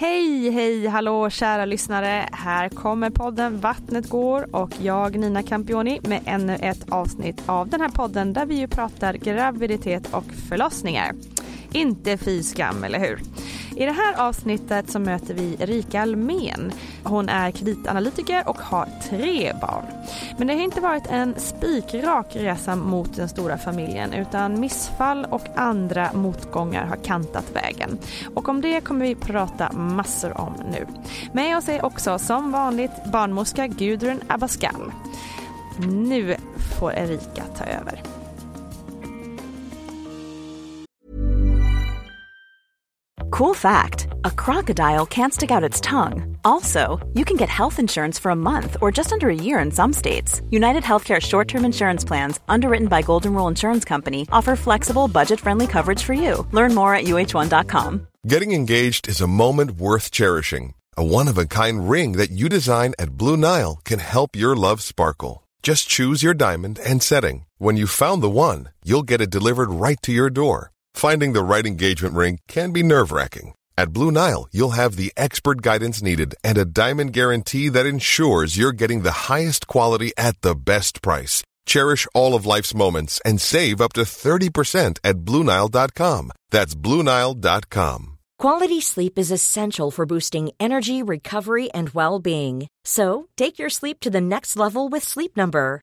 Hej, hej, hallå kära lyssnare. Här kommer podden Vattnet går och jag Nina Campioni med ännu ett avsnitt av den här podden där vi ju pratar graviditet och förlossningar. Inte fy skam, eller hur? I det här avsnittet så möter vi Erika Almen. Hon är kreditanalytiker och har tre barn. Men det har inte varit en spikrak resa mot den stora familjen utan missfall och andra motgångar har kantat vägen. Och om det kommer vi prata massor om nu. Med oss är också som vanligt barnmorska Gudrun Abascal. Nu får Erika ta över. Cool fact a crocodile can't stick out its tongue. Also, you can get health insurance for a month or just under a year in some states. United Healthcare short term insurance plans, underwritten by Golden Rule Insurance Company, offer flexible, budget friendly coverage for you. Learn more at uh1.com. Getting engaged is a moment worth cherishing. A one of a kind ring that you design at Blue Nile can help your love sparkle. Just choose your diamond and setting. When you've found the one, you'll get it delivered right to your door. Finding the right engagement ring can be nerve wracking. At Blue Nile, you'll have the expert guidance needed and a diamond guarantee that ensures you're getting the highest quality at the best price. Cherish all of life's moments and save up to 30% at BlueNile.com. That's BlueNile.com. Quality sleep is essential for boosting energy, recovery, and well being. So, take your sleep to the next level with Sleep Number.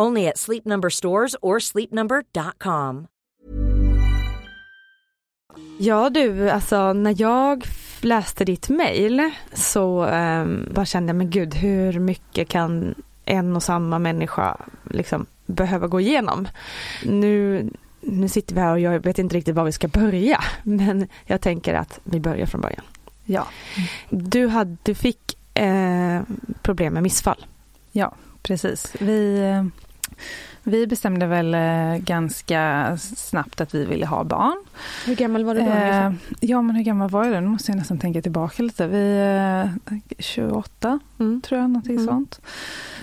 Only at Sleep Number stores or sleepnumber.com. Ja du, alltså när jag läste ditt mail så um, bara kände jag, men gud hur mycket kan en och samma människa liksom behöva gå igenom? Nu, nu sitter vi här och jag vet inte riktigt var vi ska börja, men jag tänker att vi börjar från början. Ja. Du, hade, du fick eh, problem med missfall. Ja, precis. Vi, vi bestämde väl eh, ganska snabbt att vi ville ha barn. Hur gammal var du då? Eh, ja, men hur gammal var jag då? Nu måste jag nästan tänka tillbaka lite. Vi eh, 28, mm. tror jag, någonting mm. sånt.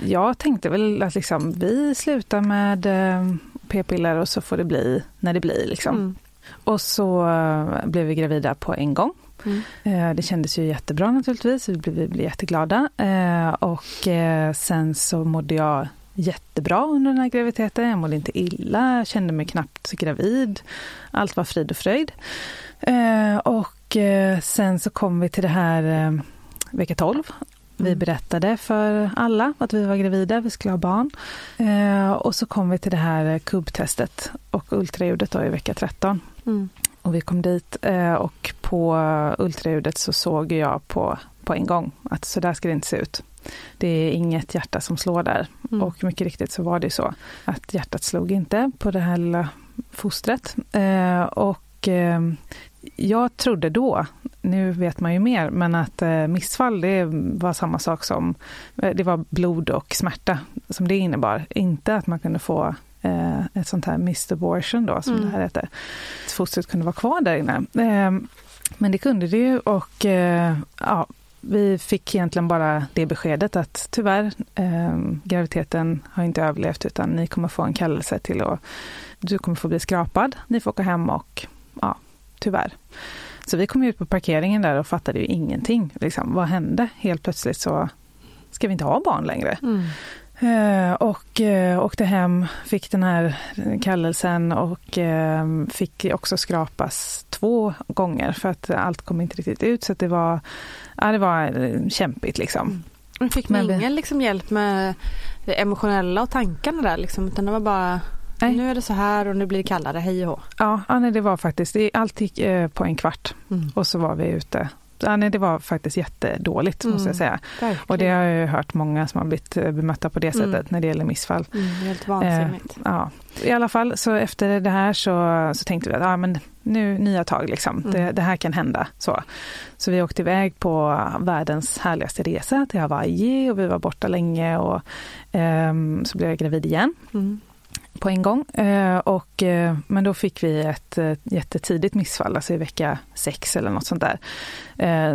Jag tänkte väl att liksom, vi slutar med eh, p-piller och så får det bli när det blir. Liksom. Mm. Och så eh, blev vi gravida på en gång. Mm. Eh, det kändes ju jättebra naturligtvis, vi blev, vi blev jätteglada. Och sen så mådde jag jättebra under den här graviditeten. Jag mådde inte illa, jag kände mig knappt gravid. Allt var frid och fröjd. Eh, och eh, sen så kom vi till det här eh, vecka 12. Vi mm. berättade för alla att vi var gravida, vi skulle ha barn. Och så kom vi till det här kubbtestet och ultraljudet då i vecka 13. Mm. Och vi kom dit och på ultraljudet så såg jag på, på en gång att så där ska det inte se ut. Det är inget hjärta som slår där. Mm. Och mycket riktigt så var det så att hjärtat slog inte på det här lilla fostret. Eh, och eh, jag trodde då, nu vet man ju mer, men att eh, missfall det var samma sak som, eh, det var blod och smärta som det innebar. Inte att man kunde få eh, ett sånt här missed abortion då, som mm. det här heter. Att fostret kunde vara kvar där inne. Eh, men det kunde det ju och ja, vi fick egentligen bara det beskedet att tyvärr, eh, graviditeten har inte överlevt utan ni kommer få en kallelse till att du kommer få bli skrapad, ni får åka hem och ja, tyvärr. Så vi kom ut på parkeringen där och fattade ju ingenting. Liksom, vad hände? Helt plötsligt så ska vi inte ha barn längre. Mm. Eh, och eh, åkte hem, fick den här kallelsen och eh, fick också skrapas två gånger för att allt kom inte riktigt ut. Så det var, ja, det var kämpigt liksom. Men fick ni ingen liksom hjälp med det emotionella och tankarna där liksom, utan det var bara Nej. Nu är det så här och nu blir det kallare, hej och hå. Ja, ja nej, det var faktiskt, allt gick eh, på en kvart mm. och så var vi ute ja, nej, det var faktiskt jättedåligt mm. måste jag säga. Verkligen. Och det har jag hört många som har blivit eh, bemötta på det mm. sättet mm. när det gäller missfall. Mm, helt vansinnigt. Eh, ja. I alla fall så efter det här så, så tänkte vi att ja, men nu nya tag liksom. Mm. Det, det, här kan hända. Så. så vi åkte iväg på världens härligaste resa till Hawaii och vi var borta länge och eh, så blev jag gravid igen. Mm på en gång. Eh, och, eh, men då fick vi ett eh, jättetidigt missfall, alltså i vecka sex eller något sånt där.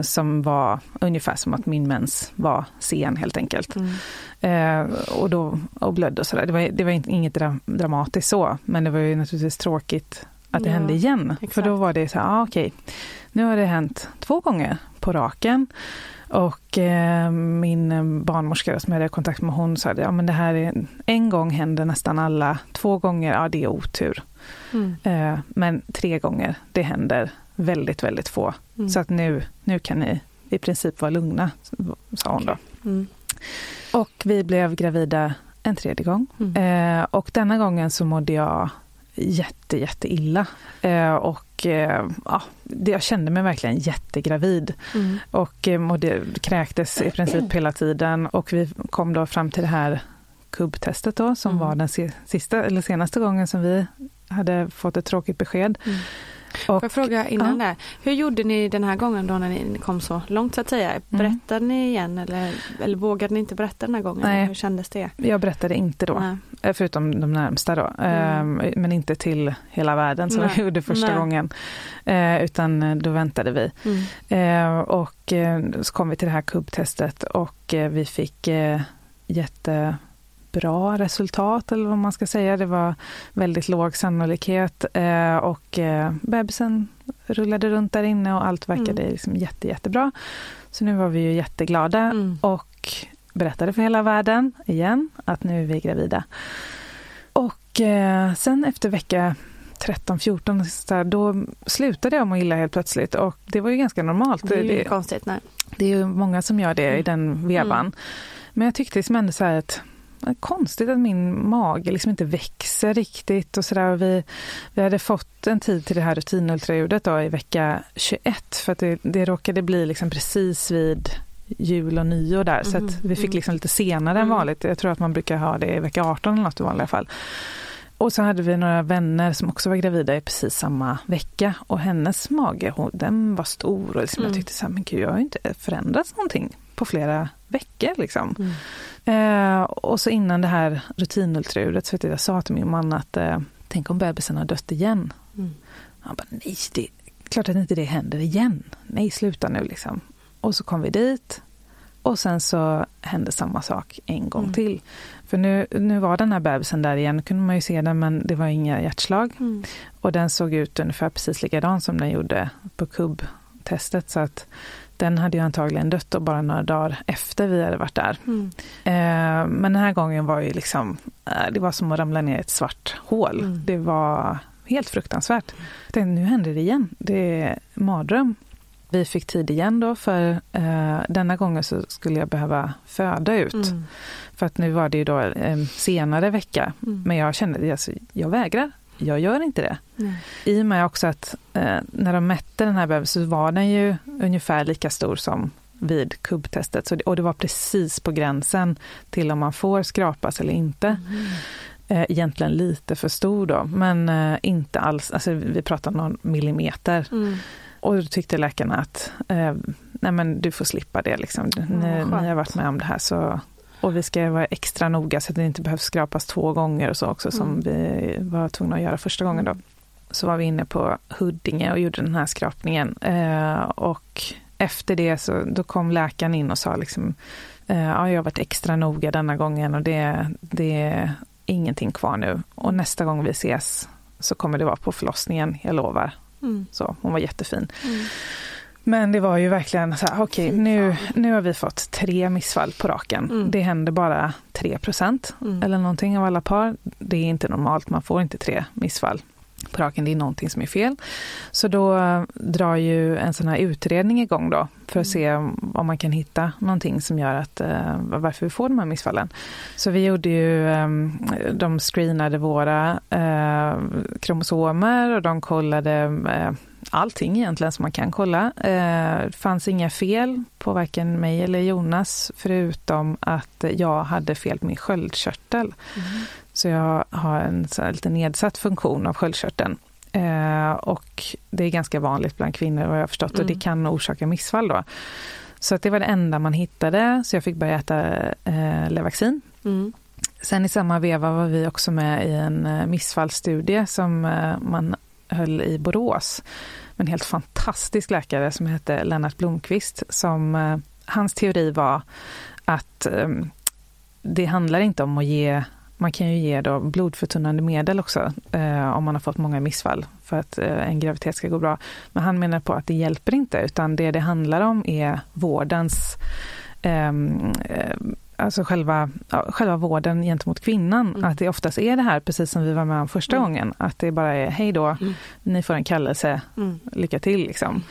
Som var ungefär som att min mens var sen helt enkelt. Mm. Och då och blödde och sådär. Det var, det var inget dramatiskt så, men det var ju naturligtvis tråkigt att det ja, hände igen. Exakt. För då var det så här, ah, okej, okay, nu har det hänt två gånger på raken. Och eh, min barnmorska som jag hade kontakt med, hon sa att ja, det här är, en gång händer nästan alla, två gånger, ja det är otur. Mm. Eh, men tre gånger, det händer väldigt, väldigt få. Mm. Så att nu, nu kan ni i princip vara lugna, sa hon då. Mm. Och vi blev gravida en tredje gång. Mm. Eh, och denna gången så mådde jag jätte, jätte illa. Eh, och eh, ja, jag kände mig verkligen jättegravid. Mm. Och eh, mådde, kräktes i princip hela tiden. Och vi kom då fram till det här kubbtestet då, som mm. var den sista, eller senaste gången som vi hade fått ett tråkigt besked. Mm. Och, Får jag fråga innan ja. det, hur gjorde ni den här gången då när ni kom så långt så att säga? Mm. Berättade mm. ni igen eller, eller vågade ni inte berätta den här gången? Nej. Hur kändes det? Jag berättade inte då, Nej. Eh, förutom de närmsta då, mm. um, men inte till hela världen som Nej. jag gjorde första Nej. gången. Uh, utan eh, då väntade vi. Mm. Uh, och så kom vi till det här kubbtestet och vi fick jätte bra resultat eller vad man ska säga. Det var väldigt låg sannolikhet eh, och eh, bebisen rullade runt där inne och allt verkade mm. liksom jätte, jättebra. Så nu var vi ju jätteglada mm. och berättade för hela världen igen att nu är vi gravida. Och eh, sen efter vecka 13-14 då slutade jag må illa helt plötsligt och det var ju ganska normalt. Det är ju det, konstigt. Nej. Det är ju många som gör det mm. i den vevan. Mm. Men jag tyckte liksom ändå så här att konstigt att min mage liksom inte växer riktigt och sådär. Vi, vi hade fått en tid till det här rutinultraljudet då i vecka 21 för att det, det råkade bli liksom precis vid jul och nyår där så att vi fick mm. liksom lite senare mm. än vanligt. Jag tror att man brukar ha det i vecka 18 eller något i vanliga fall. Och så hade vi några vänner som också var gravida i precis samma vecka och hennes mage, hon, den var stor och liksom mm. jag tyckte så här, men gud jag har inte förändrats någonting på flera veckor liksom. Mm. Eh, och så innan det här rutinultraljudet så vet jag, jag sa till min man att eh, tänk om bebisen har dött igen. Mm. Han bara, nej, det är klart att inte det händer igen. Nej, sluta nu liksom. Och så kom vi dit och sen så hände samma sak en gång mm. till. För nu, nu var den här bebisen där igen, kunde man ju se den men det var inga hjärtslag. Mm. Och den såg ut ungefär precis likadan som den gjorde på kubbtestet. Så att den hade ju antagligen dött då bara några dagar efter vi hade varit där. Mm. Eh, men den här gången var ju liksom, eh, det var som att ramla ner i ett svart hål. Mm. Det var helt fruktansvärt. Jag tänkte, nu händer det igen. Det är mardröm. Vi fick tid igen då för eh, denna gången så skulle jag behöva föda ut. Mm. För att nu var det ju då en senare vecka. Mm. Men jag kände, alltså, jag vägrar jag gör inte det. Nej. I och med också att eh, när de mätte den här bebisen så var den ju ungefär lika stor som vid kubbtestet. Så det, och det var precis på gränsen till om man får skrapas eller inte. Mm. Eh, egentligen lite för stor då, men eh, inte alls. Alltså, vi pratar någon millimeter. Mm. Och då tyckte läkarna att eh, nej men du får slippa det. Liksom. Ni, ni har varit med om det här så och vi ska vara extra noga så att det inte behövs skrapas två gånger och så också som mm. vi var tvungna att göra första gången då. Så var vi inne på Huddinge och gjorde den här skrapningen. Eh, och efter det så då kom läkaren in och sa liksom, eh, ja, jag har varit extra noga denna gången och det, det är ingenting kvar nu. Och nästa gång vi ses så kommer det vara på förlossningen, jag lovar. Mm. Så hon var jättefin. Mm. Men det var ju verkligen så här, okej okay, nu, nu har vi fått tre missfall på raken. Mm. Det händer bara 3 procent mm. eller någonting av alla par. Det är inte normalt, man får inte tre missfall. på raken, det är någonting som är fel. Så då drar ju en sån här utredning igång då för att se om man kan hitta någonting som gör att uh, varför vi får de här missfallen. Så vi gjorde ju, um, de screenade våra uh, kromosomer och de kollade allting egentligen som man kan kolla. Det fanns inga fel på varken mig eller Jonas förutom att jag hade fel på min sköldkörtel. Mm. Så jag har en lite nedsatt funktion av sköldkörteln. Eh, och det är ganska vanligt bland kvinnor vad jag har förstått mm. och det mm. kan orsaka missfall då. Så att det var det enda man hittade, så jag fick börja äta eh, Levaxin. Mm. Sen i samma veva var vi också med i en eh, missfallsstudie som eh, man höll i Borås. En helt fantastisk läkare som hette Lennart Blomqvist. Som, eh, hans teori var att ehm, det handlar inte om att ge man kan ju ge då blodförtunnande medel också eh, om man har fått många missfall för att eh, en graviditet ska gå bra. Men han menar på att det hjälper inte utan det det handlar om är vårdens ehm, eh, alltså själva, ja, själva vården gentemot kvinnan. Mm. Att det oftast är det här, precis som vi var med om första mm. gången, att det bara är hej då, mm. ni får en kallelse, mm. lycka till liksom.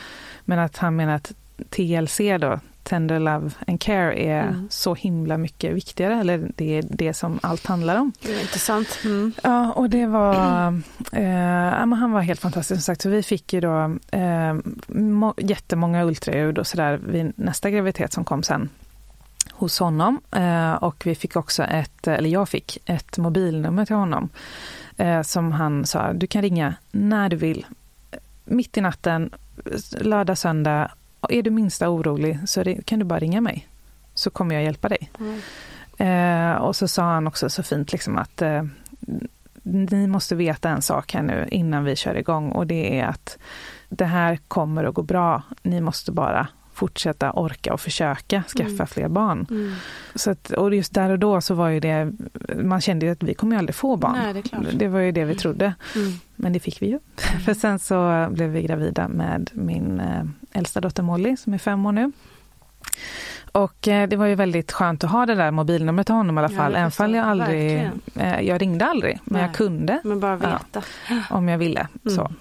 Men att han menar att TLC då, Tender Love and Care är mm. så himla mycket viktigare, eller det är det som allt handlar om. Det är intressant. Mm. Ja, och det var, eh, han var helt fantastisk som sagt, så vi fick ju då eh, må, jättemånga ultraljud och sådär vid nästa graviditet som kom sen hos honom eh, och vi fick också ett, eller jag fick ett mobilnummer till honom eh, som han sa, du kan ringa när du vill, mitt i natten, lördag, söndag är du minsta orolig så kan du bara ringa mig, så kommer jag hjälpa dig. Mm. Eh, och så sa han också så fint liksom att ni måste veta en sak här nu innan vi kör igång och det är att det här kommer att gå bra. Ni måste bara fortsätta orka och försöka skaffa mm. fler barn. Mm. Så att, och just där och då så var ju det, man kände ju att vi kommer ju aldrig få barn. Nej, det, det, var ju det vi mm. trodde. Mm. Men det fick vi ju. Mm. För sen så blev vi gravida med min eh, äldsta dotter Molly som är fem år nu. Och eh, det var ju väldigt skönt att ha det där mobilnumret till honom i alla fall. Ja, Även fall jag aldrig, eh, jag ringde aldrig, men Nej, jag kunde. Men bara veta. Ja, om jag ville. Mm. Så.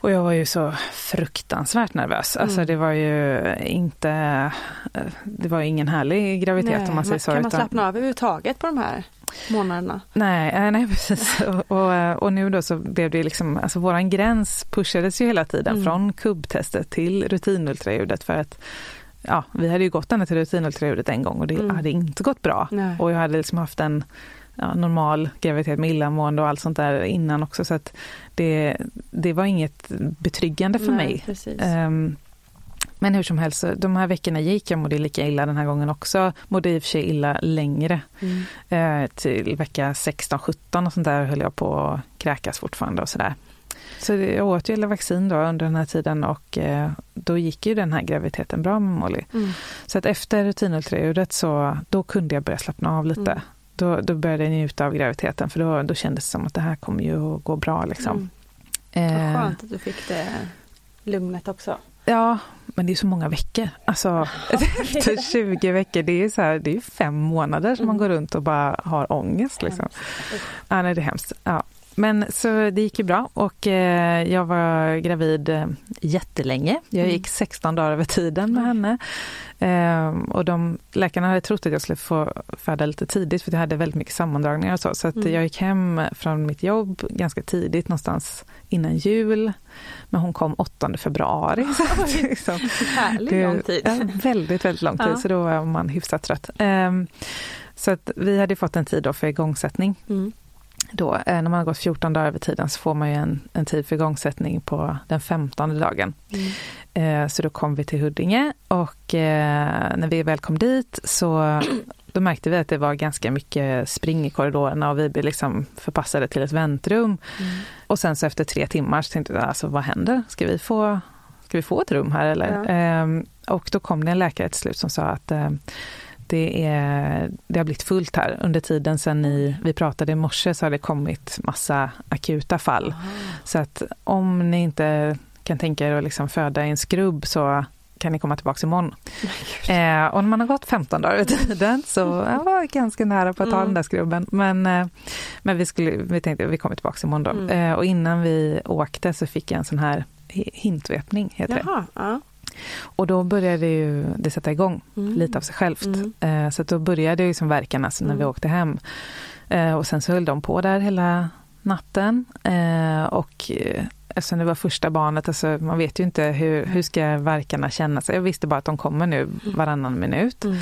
Och jag var ju så fruktansvärt nervös. Alltså mm. det var ju inte, eh, det var ingen härlig graviditet nej, om man säger så. Kan man slappna av överhuvudtaget på de här månaderna? Nej, eh, nej precis. Och, och, eh, och, nu då så blev det liksom, alltså våran gräns pushades ju hela tiden mm. från kubbtestet till rutinultraljudet för att ja, vi hade ju gått den till rutinultraljudet en gång och det mm. hade inte gått bra. Nej. Och jag hade liksom haft en ja, normal graviditet med illamående och allt sånt där innan också. Så att det, det var inget betryggande för Nej, mig. Um, men hur som helst, de här veckorna gick jag mådde lika illa den här gången också. Mådde i och för sig illa längre. Mm. Uh, till vecka 16-17 och sånt där höll jag på att kräkas fortfarande och sådär. Så jag åt ju vaccin då under den här tiden och eh, då gick ju den här graviditeten bra med Molly. Mm. Så att efter rutinultraljudet så då kunde jag börja slappna av lite. Mm då, då började jag njuta av graviditeten för då, då kändes det som att det här kommer ju att gå bra. Liksom. Mm. Vad skönt att du fick det lugnet också. Ja, men det är så många veckor. Alltså, efter 20 veckor, det är, så här, det är fem månader som mm. man går runt och bara har ångest. Liksom. Ja, nej, det är hemskt. Ja. Men så det gick ju bra och eh, jag var gravid eh, jättelänge. Jag mm. gick 16 dagar över tiden med henne. Eh, och de, läkarna hade trott att jag skulle få föda lite tidigt för jag hade väldigt mycket sammandragningar och så. Så mm. jag gick hem från mitt jobb ganska tidigt, någonstans innan jul. Men hon kom 8 februari. Så att, liksom, Härlig lång tid. Ja, väldigt, väldigt lång tid, ja. så då var man hyfsat trött. Eh, så att vi hade fått en tid då för igångsättning. Mm då, eh, när man har gått 14 dagar över tiden så får man ju en, en tid för igångsättning på den 15 dagen. Mm. Eh, så då kom vi till Huddinge och eh, när vi väl kom dit så då märkte vi att det var ganska mycket spring i korridorerna och vi blev liksom förpassade till ett väntrum. Mm. Och sen så efter tre timmar så tänkte jag, alltså vad händer? Ska vi få, ska vi få ett rum här eller? Ja. Ehm, och då kom det en läkare till slut som sa att det, är, det har blivit fullt här. Under tiden sen ni, vi pratade i morse så har det kommit massa akuta fall. Aha. Så att om ni inte kan tänka er att liksom föda i en skrubb så kan ni komma tillbaka imorgon? Eh, och när man har gått 15 dagar i tiden så jag var ganska nära på att ta mm. den där skrubben. Men, eh, men vi, skulle, vi tänkte att vi kommer tillbaka imorgon då. Mm. Eh, och innan vi åkte så fick jag en sån här hintvepning, heter Jaha, det. Ja. Och då började ju det sätta igång mm. lite av sig självt. Mm. Eh, så då började ju som verkarna alltså när vi mm. åkte hem. Eh, och sen så höll de på där hela natten. Eh, och eftersom det var första barnet, alltså man vet ju inte hur, hur ska verkarna känna sig. Jag visste bara att de kommer nu mm. varannan minut. Mm.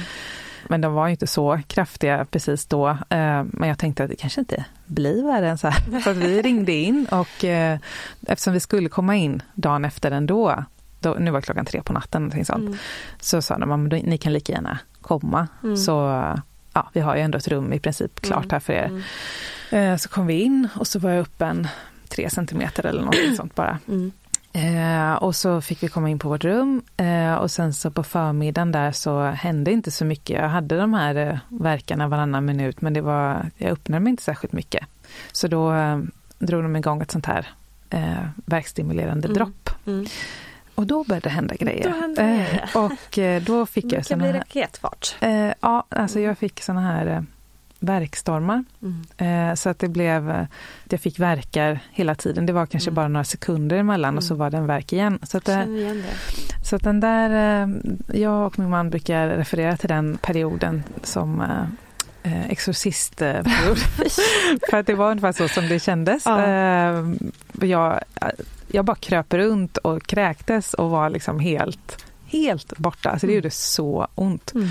Men de var ju inte så kraftiga precis då. Men jag tänkte att det kanske inte blir värre än så här. Så vi ringde in och eftersom vi skulle komma in dagen efter ändå då, nu var klockan tre på natten, och sånt, mm. så sa de att ni kan lika gärna komma. Mm. Så ja, vi har ju ändå ett rum i princip klart mm. här för er. Mm. Eh, så kom vi in och så var jag uppe en tre centimeter eller något sånt bara. Mm. Eh, och så fick vi komma in på vårt rum eh, och sen så på förmiddagen där så hände inte så mycket. Jag hade de här eh, verkarna varannan minut men det var, jag öppnade mig inte särskilt mycket. Så då eh, drog de igång ett sånt här eh, verkstimulerande mm. dropp. Mm. Och då började det hända grejer. Då hände eh, och eh, då fick jag såna här... Det bli raketfart. Eh, ja, alltså jag fick såna här eh, verkstormar. Mm. Eh, så att det blev... Eh, jag fick verkar hela tiden. Det var kanske mm. bara några sekunder emellan mm. och så mm. var det en verk igen. Så att, det, så att den där... jag och min man brukar referera till den perioden som exorcistperiod. För att det var ungefär så som det kändes. Ja. Jag jag bara kröp runt och kräktes och var liksom helt helt borta. Alltså det gjorde så ont. Mm.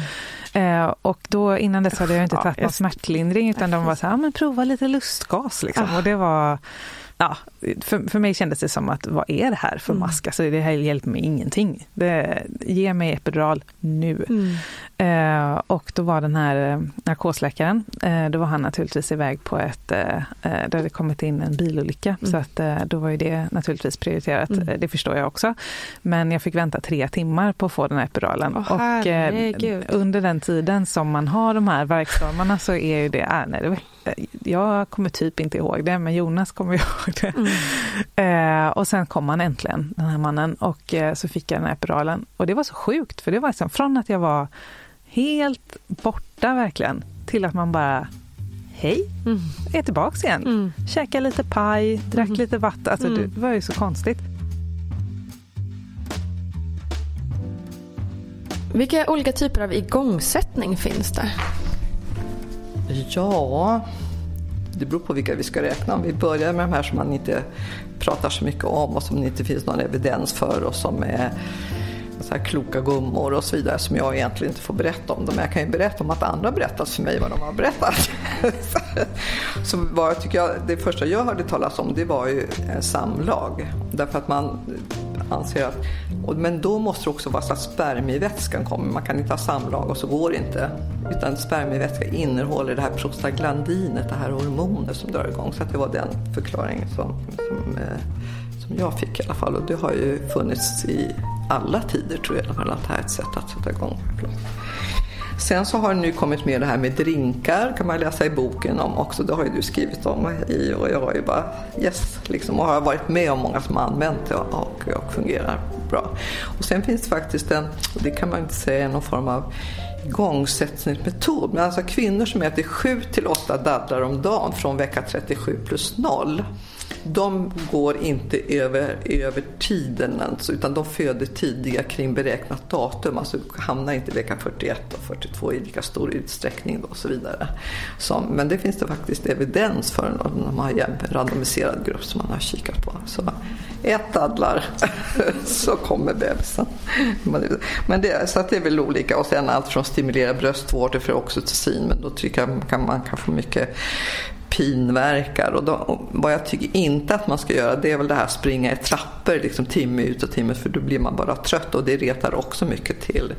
Eh, och då innan dess hade jag inte tagit någon smärtlindring utan de var så här, men prova lite lustgas liksom. Och det var ja, för, för mig kändes det som att vad är det här för mm. mask? Alltså det här hjälper mig ingenting. Det, ge mig epidural nu. Mm. Eh, och då var den här eh, narkosläkaren, eh, då var han naturligtvis iväg på ett, eh, eh där det kommit in en bilolycka. Mm. Så att eh, då var ju det naturligtvis prioriterat, mm. Eh, det förstår jag också. Men jag fick vänta tre timmar på att få den här epiduralen. Oh, och under den tiden som man har de här verkstormarna så är ju det, äh, nej, det jag kommer typ inte ihåg det, men Jonas kommer ihåg det. Mm. Eh, och sen kom han äntligen, den här mannen, och eh, så fick jag den här epiduralen. Och det var så sjukt, för det var liksom från att jag var helt borta verkligen, till att man bara Hej, mm. är tillbaks igen. Mm. Käka lite paj, drack mm. lite vatten. Alltså, mm. Det var ju så konstigt. Vilka olika typer av igångsättning finns det? Ja, det beror på vilka vi ska räkna. Om vi börjar med de här som man inte pratar så mycket om och som det inte finns någon evidens för och som är så här kloka gummor och så vidare som jag egentligen inte får berätta om dem. Men jag kan ju berätta om att andra berättat för mig vad de har berättat. så vad tycker jag, det första jag hörde talas om det var ju samlag. Därför att man anser att men då måste det också vara så att spermievätskan kommer. Man kan inte ha samlag och så går det inte. Utan spermievätska innehåller det här prostaglandinet, det här hormonet som drar igång. Så det var den förklaringen som, som, eh, som jag fick i alla fall. Och det har ju funnits i alla tider tror jag att det här är ett sätt att sätta igång. Sen så har det nu kommit med det här med drinkar, kan man läsa i boken om också. Det har ju du skrivit om i och jag har ju bara yes, liksom, och har varit med om många som har använt det och, och, och fungerar bra. Och sen finns det faktiskt en, och det kan man inte säga är någon form av igångsättningsmetod. Men alltså kvinnor som äter 7 till 8 dadlar om dagen från vecka 37 plus 0 de går inte över, över tiden alltså, utan de föder tidiga kring beräknat datum. Alltså hamnar inte i vecka 41 och 42 i lika stor utsträckning då och så vidare. Så, men det finns det faktiskt evidens för när man har en randomiserad grupp som man har kikat på. Så ät dadlar så kommer bebisen. Men det, så att det är väl olika och sen allt från stimulera bröstvårtor för oxytocin men då tycker jag man kan, man kan få mycket pinverkar. Och, då, och vad jag tycker inte att man ska göra det är väl det här springa i trappor liksom timme ut och timme för då blir man bara trött och det retar också mycket till,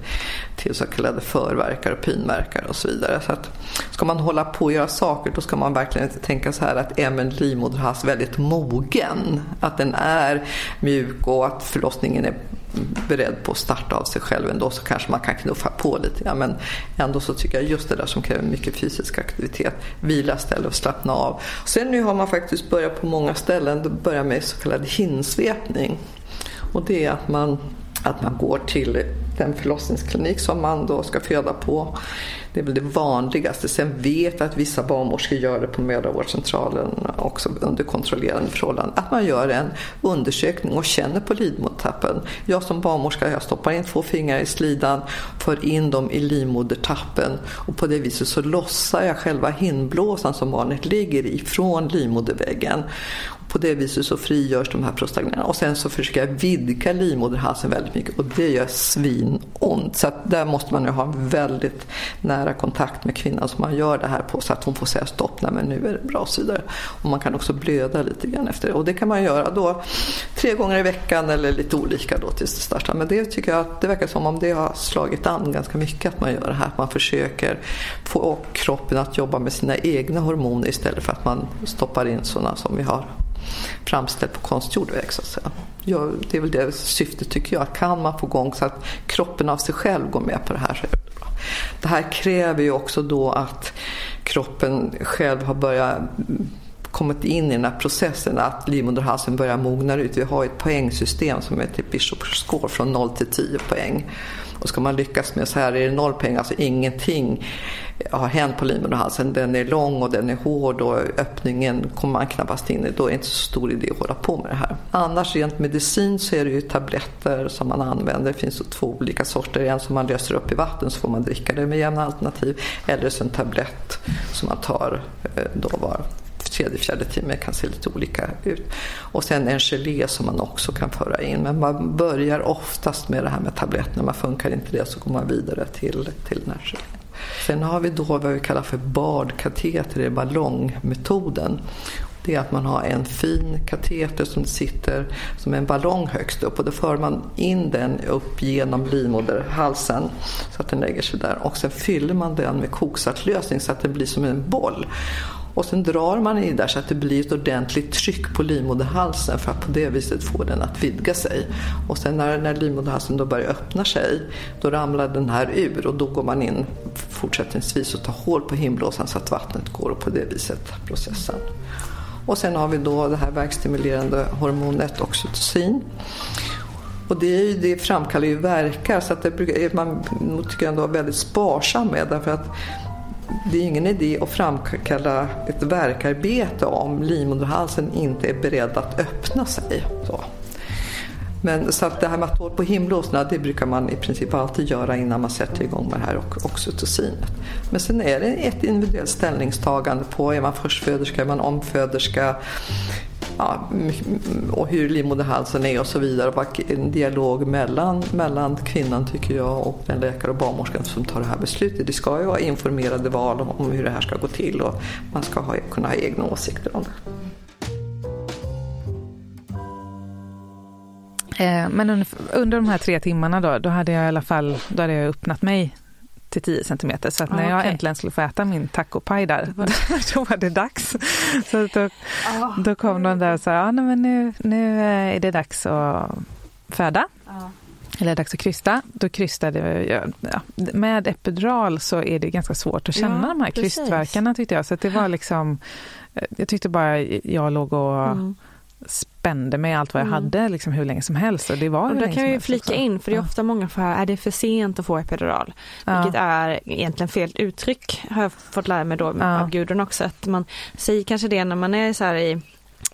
till så kallade förverkar och pinverkar och så vidare. Så att ska man hålla på och göra saker då ska man verkligen inte tänka så här att är en livmoderhals väldigt mogen. Att den är mjuk och att förlossningen är beredd på att starta av sig själv ändå så kanske man kan knuffa på lite grann. Men ändå så tycker jag just det där som kräver mycket fysisk aktivitet, vila istället och slappna av. Sen nu har man faktiskt börjat på många ställen börja med så kallad hinsvepning. Och det är att man, att man går till den förlossningsklinik som man då ska föda på. Det är väl det vanligaste. Sen vet att vissa barnmorskor gör det på mödravårdscentralen också under kontrollerande förhållanden. Att man gör en undersökning och känner på livmodertappen. Jag som barnmorska jag stoppar in två fingrar i slidan, för in dem i livmodertappen och på det viset så lossar jag själva hinnblåsan som barnet ligger i från livmoderväggen. På det viset så frigörs de här prostaglandinerna och sen så försöker jag vidga livmoderhalsen väldigt mycket och det gör svinont. Så att där måste man ju ha en väldigt nära kontakt med kvinnan som man gör det här på så att hon får säga stopp, nej men nu är det bra och så vidare. Och man kan också blöda lite grann efter det och det kan man göra då tre gånger i veckan eller lite olika då tills det startar. Men det tycker jag att det verkar som om det har slagit an ganska mycket att man gör det här. Att man försöker få kroppen att jobba med sina egna hormoner istället för att man stoppar in sådana som vi har framställt på konstgjord väg. Så att säga. Ja, det är väl det syftet tycker jag. Kan man få igång så att kroppen av sig själv går med på det här så är det bra. Det här kräver ju också då att kroppen själv har börjat mm, kommit in i den här processen att livmoderhalsen börjar mogna ut. Vi har ett poängsystem som heter Bishop typ score från 0 till 10 poäng. Och ska man lyckas med så här är det noll pengar, alltså ingenting har hänt på livmoderhalsen. Den är lång och den är hård och öppningen kommer man knappast in i. Då är det inte så stor idé att hålla på med det här. Annars rent medicin så är det ju tabletter som man använder. Det finns två olika sorter. En som man löser upp i vatten så får man dricka det med jämna alternativ. Eller så en tablett som man tar eh, då var tredje, fjärde timme kan se lite olika ut. Och sen en gelé som man också kan föra in. Men man börjar oftast med det här med tabletterna. Man funkar inte det så går man vidare till, till den här gelén. Sen har vi då vad vi kallar för bardkateter, det är ballongmetoden. Det är att man har en fin kateter som sitter som en ballong högst upp och då för man in den upp genom livmoderhalsen så att den lägger sig där och sen fyller man den med koksaltlösning så att den blir som en boll. Och sen drar man i där så att det blir ett ordentligt tryck på livmoderhalsen för att på det viset få den att vidga sig. Och sen när, när livmoderhalsen då börjar öppna sig, då ramlar den här ur och då går man in fortsättningsvis och tar hål på himblåsan så att vattnet går och på det viset processen. Och sen har vi då det här verkstimulerande hormonet oxytocin. Och det, det framkallar ju verkar så att det brukar, man tycker ändå vara väldigt sparsam med därför att det är ingen idé att framkalla ett verkarbete om livmoderhalsen inte är beredd att öppna sig. Så. Men så att det här med att hålla på himlåsna det brukar man i princip alltid göra innan man sätter igång med det här oxytocinet. Men sen är det ett individuellt ställningstagande på är man förstföderska, är man omföderska, ja, och hur livmoderhalsen är och så vidare. Och en dialog mellan, mellan kvinnan tycker jag och den läkare och barnmorskan som tar det här beslutet. Det ska ju vara informerade val om hur det här ska gå till och man ska ha, kunna ha egna åsikter om det. Men under, de här tre timmarna då, då hade jag i alla fall då hade jag öppnat mig till 10 centimeter. Så att när ah, jag äntligen skulle få äta min tacopaj där, då var det dags. Så då, ah, då kom de där och sa, ja men nu, nu är det dags att föda. Ah. Eller dags att krysta. Då krystade jag. Ja, med epidural så är det ganska svårt att känna ja, de här krystverkarna tyckte jag. Så det var liksom, jag tyckte bara jag låg och mm spände mig allt vad jag mm. hade liksom hur länge som helst. Och det var och där kan vi flika in, för det är ofta många får höra, är det för sent att få epidural? Ja. Vilket är egentligen fel uttryck, har jag fått lära mig då ja. av Gudrun också. Att man säger kanske det när man är så här i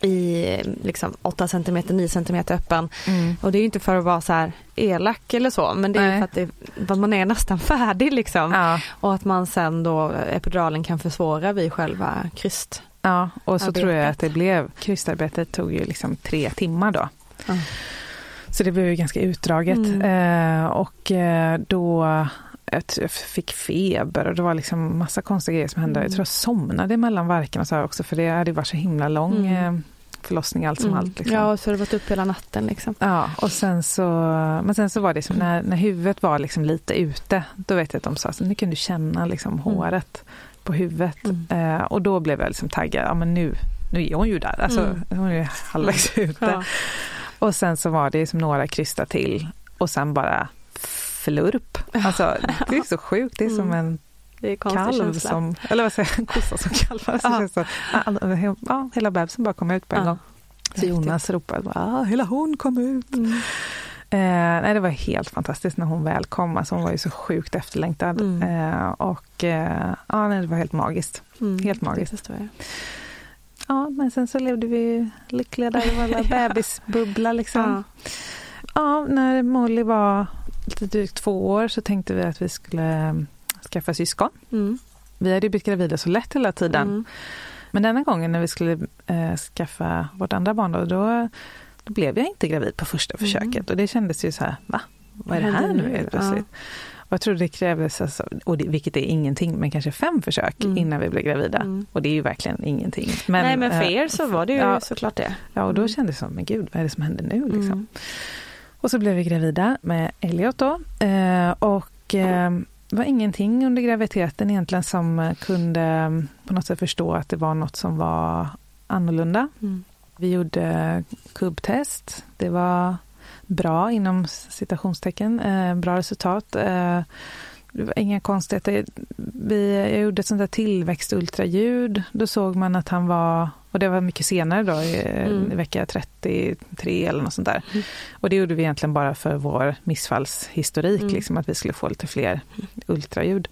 i liksom 8 cm, 9 cm öppen. Mm. Och det är inte för att vara så här elak eller så men det är för att, det, att man är nästan färdig liksom. Ja. Och att man sen då epiduralen kan försvåra vid själva kryst. Ja, och så arbetet. tror jag att det blev, krystarbetet tog ju liksom tre timmar då. Mm. Så det blev ju ganska utdraget. Mm. Eh, och eh, då jag fick feber och det var liksom massa konstiga grejer som hände. Mm. Jag tror jag somnade mellan verken så också för det hade varit så himla lång mm. Eh, förlossning allt som mm. allt. Liksom. Ja, så det varit upp hela natten liksom. Ja, och sen så, men sen så var det som när, när huvudet var liksom lite ute, då vet jag att de sa så nu kan du känna liksom mm. håret på huvudet. Mm. Eh, och då blev jag liksom taggad, ja men nu, nu är hon ju där, alltså, mm. hon är halvvägs mm. ute. Ja. Och sen så var det som några krystar till och sen bara flurp. Alltså, det är så sjukt, det är som mm. en kalv känsla. som, eller vad säger jag, en kossa som kalvar. Ja. Så, ja, hela bebisen bara kom ut på en ja. gång. Så Jonas ropade, ja, hela hon kom ut. Mm. Eh, nej, det var helt fantastiskt när hon väl kom. Alltså hon var ju så sjukt efterlängtad. Mm. Eh, och eh, ja, nej, det var helt magiskt. Mm, Helt magiskt. Ja, men sen så levde vi lyckliga där i vår lilla bebisbubbla liksom. Ja. Ja, när Molly var lite drygt två år så tänkte vi att vi skulle eh, skaffa syskon. Mm. Vi hade ju blivit gravida så lätt hela tiden. Mm. Men denna gången när vi skulle eh, skaffa vårt andra barn då, då, då blev jag inte gravid på första Mm. försöket. Och det kändes ju så här, va? Vad är det här nu helt plötsligt? Och jag tror det krävdes, alltså, och det, vilket är ingenting, men kanske fem försök Mm. innan vi blev gravida. Mm. Och det är ju verkligen ingenting. Men, Nej men för eh, er så var det ju ja. såklart det. Ja, och då Mm. kändes det som, men gud, vad är det som händer nu liksom? Mm. Och så blev vi gravida med Elliot då. Eh, och eh, det var ingenting under graviditeten egentligen som kunde eh, på något sätt förstå att det var något som var annorlunda. Mm. Vi gjorde kubbtest. Det var bra inom citationstecken, eh, bra resultat. Eh, det var inga konstigheter. Vi, jag gjorde ett sånt där tillväxtultraljud. Då såg man att han var, och det var mycket senare då, i, Mm. i vecka 33 eller något sånt där. Mm. Och det gjorde vi egentligen bara för vår missfallshistorik, Mm. liksom att vi skulle få lite fler ultraljud.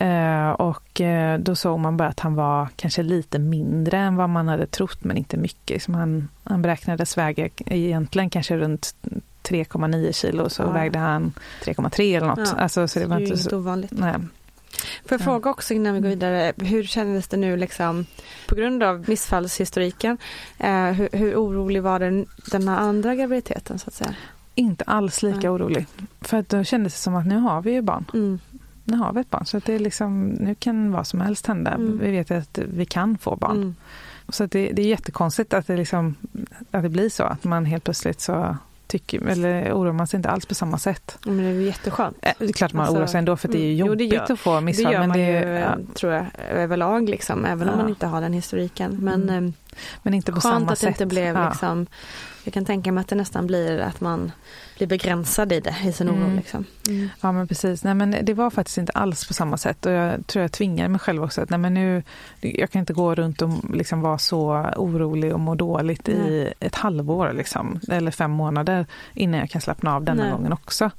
Eh, och eh, då såg man bara att han var kanske lite mindre än vad man hade trott, men inte mycket. Som han, han beräknades väga egentligen kanske runt 3,9 kilo, så Ja. vägde han 3,3 eller något. Ja, Alltså, så det var är ju inte så, ovanligt. nej. Får jag Ja. fråga också innan vi går Mm. vidare, hur kändes det nu liksom på grund av missfallshistoriken? Eh, hur, hur orolig var den, den här andra graviditeten så att säga? Inte alls lika Nej. orolig. För att då kändes det som att nu har vi ju barn. Mm. Nu har vi ett barn. Så att det är liksom, nu kan vad som helst hända. Mm. Vi vet att vi kan få barn. Mm. Så att det, det är jättekonstigt att det, liksom, att det blir så. Att man helt plötsligt så tycker, eller oroar man sig inte alls på samma sätt. Men det är ju jätteskönt. Eh, Det är klart man Alltså, oroar sig ändå för det är ju mm. Jo, det jobbigt gör- att få missfall. det gör men, man det, ju, är- ja, tror jag, överlag liksom, även om Ja. man inte har den historiken. Men Mm. eh, men inte på skönt samma att sätt. det inte blev liksom, jag kan tänka mig att det nästan blir att man blir begränsad i det, i sin oro. Mm. Liksom. Ja men precis, nej men det var faktiskt inte alls på samma sätt och jag tror jag tvingade mig själv också att nej men nu, jag kan inte gå runt och liksom vara så orolig och må dåligt i Nej. ett halvår liksom, eller fem månader innan jag kan slappna av denna Nej. gången också.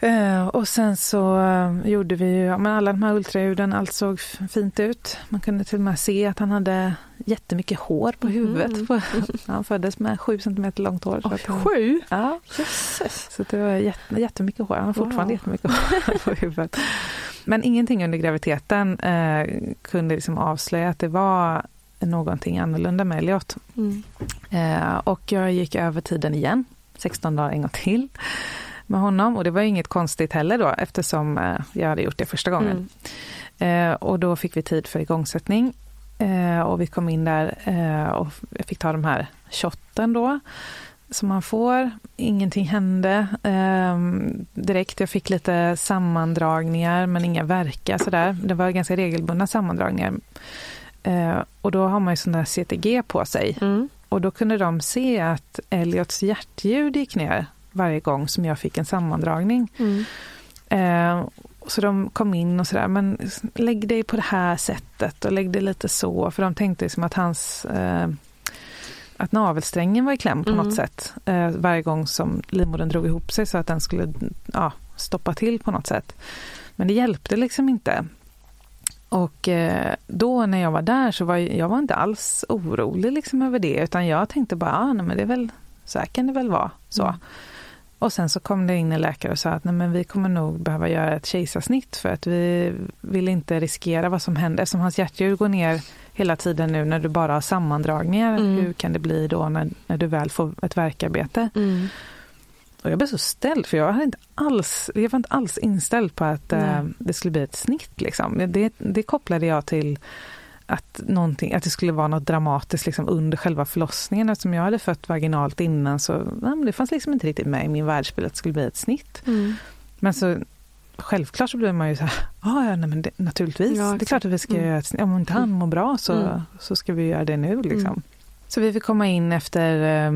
Eh, och sen så eh, gjorde vi ju, ja, men alla de här ultraljuden, allt såg fint ut. Man kunde till och med se att han hade jättemycket hår på huvudet. Mhm. På, han föddes med sju centimeter långt hår. Oj, han- sju? Ja, Jösses. så det var jätte, jättemycket hår. Han har fortfarande Wow. jättemycket hår på huvudet. Men ingenting under graviditeten eh, kunde liksom avslöja att det var någonting annorlunda med Elliot. Mm. Eh, och jag gick över tiden igen, 16 dagar en gång till med honom. Och det var inget konstigt heller då eftersom eh, jag hade gjort det första gången. Mm. Eh, och då fick vi tid för igångsättning. Eh, och vi kom in där och jag fick ta de här shotten då som man får. Ingenting hände eh, direkt. Jag fick lite sammandragningar men inga verkar sådär. Det var ganska regelbundna sammandragningar. Och då har man ju sån där CTG på sig. Mm. Och då kunde de se att Elliots hjärtljud gick ner varje gång som jag fick en sammandragning. Mm. Eh, så de kom in och sådär, men lägg dig på det här sättet och lägg dig lite så. För de tänkte liksom att hans eh, att navelsträngen var i kläm på Mm. något sätt. Eh, varje gång som livmodern drog ihop sig så att den skulle ja, stoppa till på något sätt. Men det hjälpte liksom inte. Och eh, då när jag var där så var jag, var inte alls orolig liksom över det utan jag tänkte bara, ah, nej, men det är väl, så här kan det väl vara. Så. Mm. Och sen så kom det in en läkare och sa att nej, men vi kommer nog behöva göra ett kejsarsnitt för att vi vill inte riskera vad som händer. Eftersom hans hjärtljud går ner hela tiden nu när du bara har sammandragningar, Mm. hur kan det bli då när, när du väl får ett verkarbete? Mm. Och jag blev så ställd för jag, hade inte alls, jag var inte alls inställd på att eh, det skulle bli ett snitt. Liksom. Det, det kopplade jag till att, någonting, att det skulle vara något dramatiskt liksom, under själva förlossningen. Eftersom jag hade fött vaginalt innan så men det fanns liksom inte riktigt med i min världsbild att det skulle bli ett snitt. Mm. Men så självklart så blir man ju så här, ah, ja, nej, men det, naturligtvis, Ja, det är klart att vi ska Mm. göra ett snitt. Om inte han mår bra så, Mm. så ska vi göra det nu. Liksom. Mm. Så vi fick komma in efter, eh,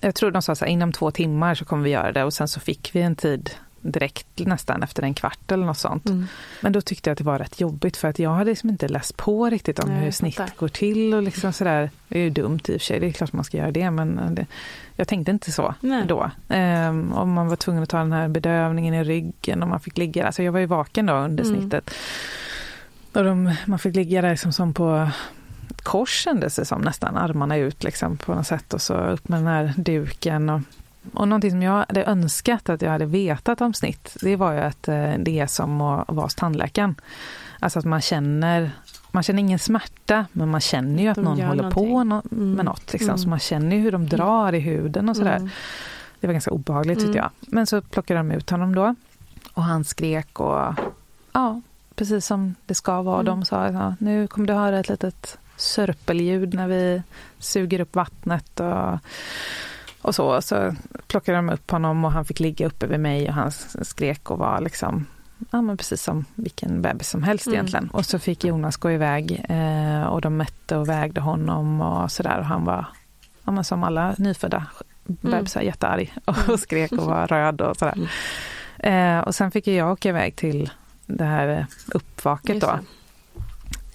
jag tror de sa så här, inom två timmar så kommer vi göra det och sen så fick vi en tid direkt nästan efter en kvart eller något sånt. Mm. Men då tyckte jag att det var rätt jobbigt för att jag hade liksom inte läst på riktigt om Nej, hur snitt går till och liksom sådär. Det är ju dumt i och för sig, det är klart man ska göra det men det, jag tänkte inte så Nej. då. Um, om man var tvungen att ta den här bedövningen i ryggen och man fick ligga, alltså jag var ju vaken då under mm. snittet. Och de, man fick ligga där liksom som på kors kändes det som nästan, armarna ut liksom på något sätt och så upp med den här duken. Och, och någonting som jag hade önskat att jag hade vetat om snitt, det var ju att eh, det är som att vara hos tandläkaren. Alltså att man känner, man känner ingen smärta, men man känner ju att någon håller någonting. på no mm. med något. Liksom. Mm. Så man känner ju hur de mm. drar i huden och sådär. Mm. Det var ganska obehagligt tyckte mm. jag. Men så plockade de ut honom då. Och han skrek och ja, precis som det ska vara. De sa ja, nu kommer du höra ett litet sörpelljud när vi suger upp vattnet och, och så. Så plockade de upp honom och han fick ligga uppe vid mig och han skrek och var liksom Ja men precis som vilken bebis som helst mm. egentligen. Och så fick Jonas gå iväg eh, och de mätte och vägde honom och sådär och han var, ja men som alla nyfödda bebisar, mm. jättearg och mm. skrek och var röd och sådär. Mm. Eh, och sen fick jag åka iväg till det här uppvaket då.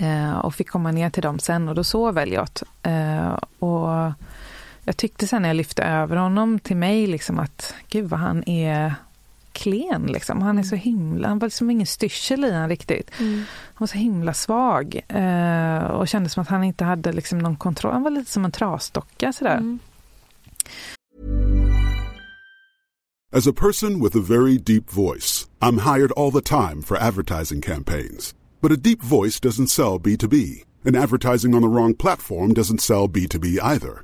Eh, och fick komma ner till dem sen och då sov Elliot. Eh, och jag tyckte sen när jag lyfte över honom till mig liksom att gud vad han är klen liksom. Han är så himla, han var liksom ingen styrsel i han riktigt. Mm. Han var så himla svag eh, och kändes som att han inte hade liksom någon kontroll. Han var lite som en trasdocka sådär. Mm. As a person with a very deep voice, I'm hired all the time for advertising campaigns. But a deep voice doesn't sell B2B, and advertising on the wrong platform doesn't sell B2B either.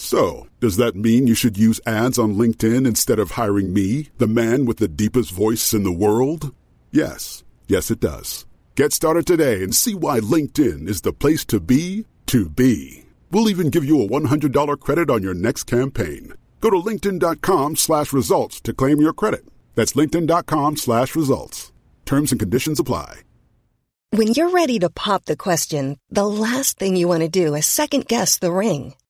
So, does that mean you should use ads on LinkedIn instead of hiring me, the man with the deepest voice in the world? Yes. Yes, it does. Get started today and see why LinkedIn is the place to be to be. We'll even give you a $100 credit on your next campaign. Go to linkedin.com slash results to claim your credit. That's linkedin.com slash results. Terms and conditions apply. When you're ready to pop the question, the last thing you want to do is second guess the ring.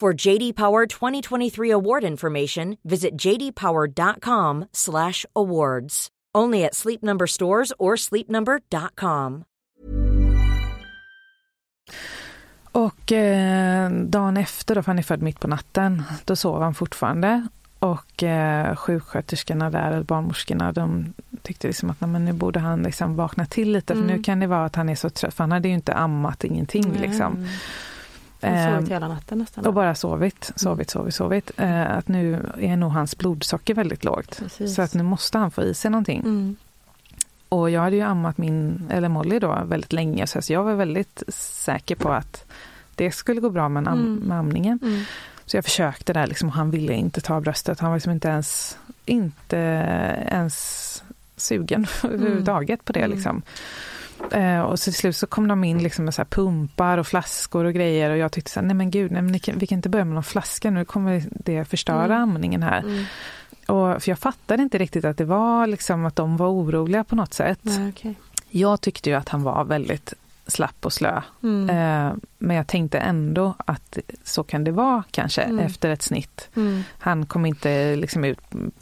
For JD Power 2023 award information, visit jdpower.com/awards. Only at Sleep Number stores or sleepnumber.com. Och eh, dagen efter, då, för han är född mitt på natten, då sov han fortfarande. Och eh, sjuksköterskorna där, barnmorskorna, de tyckte liksom att men nu borde han liksom vakna till lite, mm. för nu mm. kan det vara att han är så trött, för han hade ju inte ammat ingenting. Mm. Liksom. Sovit hela natten nästan. Och bara sovit, sovit, sovit, sovit. Eh, att nu är nog hans blodsocker väldigt lågt. Precis. Så att nu måste han få i sig någonting. Mm. Och jag hade ju ammat min, eller Molly då, väldigt länge, så jag var väldigt säker på att det skulle gå bra med, am mm. med amningen. Mm. Så jag försökte där liksom, och han ville inte ta bröstet. Han var liksom inte ens, inte ens sugen mm. överhuvudtaget på det. Mm. Liksom. Eh, och så till slut så kom de in liksom med så pumpar och flaskor och grejer och jag tyckte så här, nej men gud, nej, men kan, vi kan inte börja med någon flaska, nu kommer det förstöra mm. amningen här. Mm. Och, för jag fattade inte riktigt att det var liksom att de var oroliga på något sätt. Nej, okay. Jag tyckte ju att han var väldigt slapp och slö. Mm. Eh, men jag tänkte ändå att så kan det vara kanske Mm. efter ett snitt. Mm. Han kom inte liksom ut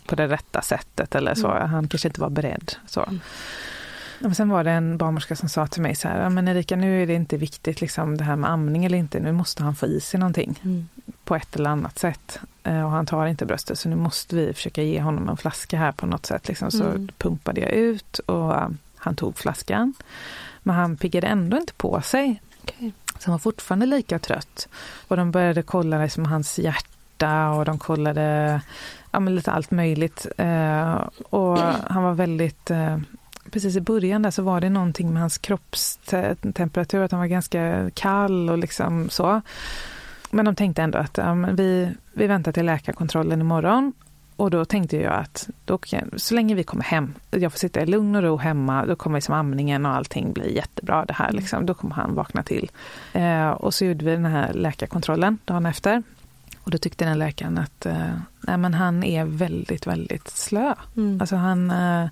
på det rätta sättet eller så. Mm. Han kanske inte var beredd. Så. Men sen var det en barnmorska som sa till mig så här, "Ja, men Erika nu är det inte viktigt liksom det här med amning eller inte, nu måste han få i sig någonting Mm. på ett eller annat sätt. Eh, och han tar inte bröstet så nu måste vi försöka ge honom en flaska här på något sätt. Liksom. Så Mm. pumpade jag ut och eh, han tog flaskan. Men han piggade ändå inte på sig. Okej. Så han var fortfarande lika trött. Och de började kolla liksom hans hjärta och de kollade ja, lite allt möjligt. Eh, och han var väldigt eh, Precis i början där så var det någonting med hans kroppstemperatur, att han var ganska kall och liksom så. Men de tänkte ändå att ja, vi, vi väntar till läkarkontrollen imorgon. Och då tänkte jag att då så länge vi kommer hem, jag får sitta i lugn och ro hemma, då kommer liksom amningen och allting bli jättebra det här. Liksom. Då kommer han vakna till. Eh, och så gjorde vi den här läkarkontrollen dagen efter. Och då tyckte den läkaren att eh, nej, men han är väldigt, väldigt slö. Mm. Alltså han, eh,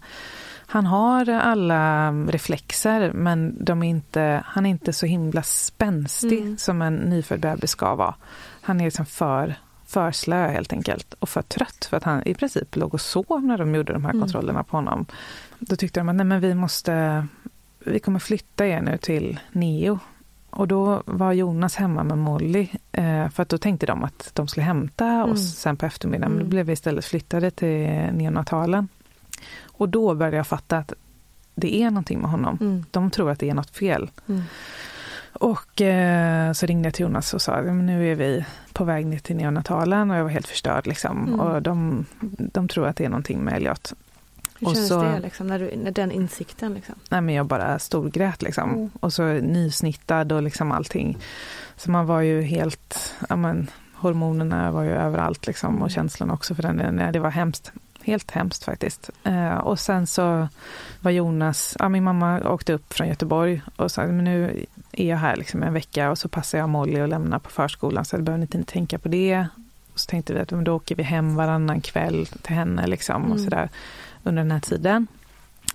han har alla reflexer men de är inte, han är inte så himla spänstig Mm. som en nyfödd bebis ska vara. Han är liksom för, för slö helt enkelt och för trött för att han i princip låg och sov när de gjorde de här Mm. kontrollerna på honom. Då tyckte de att nej, men vi måste, vi kommer flytta er nu till Neo. Och då var Jonas hemma med Molly eh, för att då tänkte de att de skulle hämta Mm. oss sen på eftermiddagen. Men då Mm. blev vi istället flyttade till neonatalen. Och då började jag fatta att det är någonting med honom. Mm. De tror att det är något fel. Mm. Och eh, så ringde jag till Jonas och sa nu är vi på väg ner till neonatalen och jag var helt förstörd. Liksom. Mm. Och de, de tror att det är någonting med Elliot. Hur Och känns så- det liksom, när, du, när den insikten? Liksom? Nej, men jag bara storgrät liksom. Mm. Och så nysnittad och liksom allting. Så man var ju helt, ja men hormonerna var ju överallt liksom och Mm. känslorna också för den delen. Det var hemskt. Helt hemskt faktiskt. Eh, och sen så var Jonas, ja min mamma åkte upp från Göteborg och sa, men nu är jag här liksom en vecka och så passar jag Molly och lämnar på förskolan så behöver ni inte tänka på det. Och så tänkte vi att då åker vi hem varannan kväll till henne liksom och Mm. sådär under den här tiden.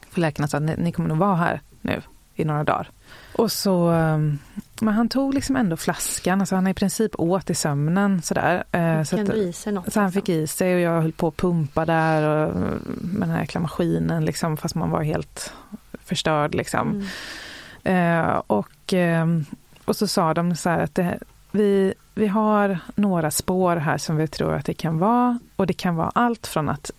För läkarna sa att ni, ni kommer nog vara här nu i några dagar. Och så, um, men han tog liksom ändå flaskan, alltså han i princip åt i sömnen sådär. Eh, så, att, något? så han liksom? fick i sig och jag höll på att pumpa där och, med den här jäkla maskinen liksom, fast man var helt förstörd liksom. Mm. Eh, och, ehm, och så sa de så här att det, vi, vi har några spår här som vi tror att det kan vara och det kan vara allt från att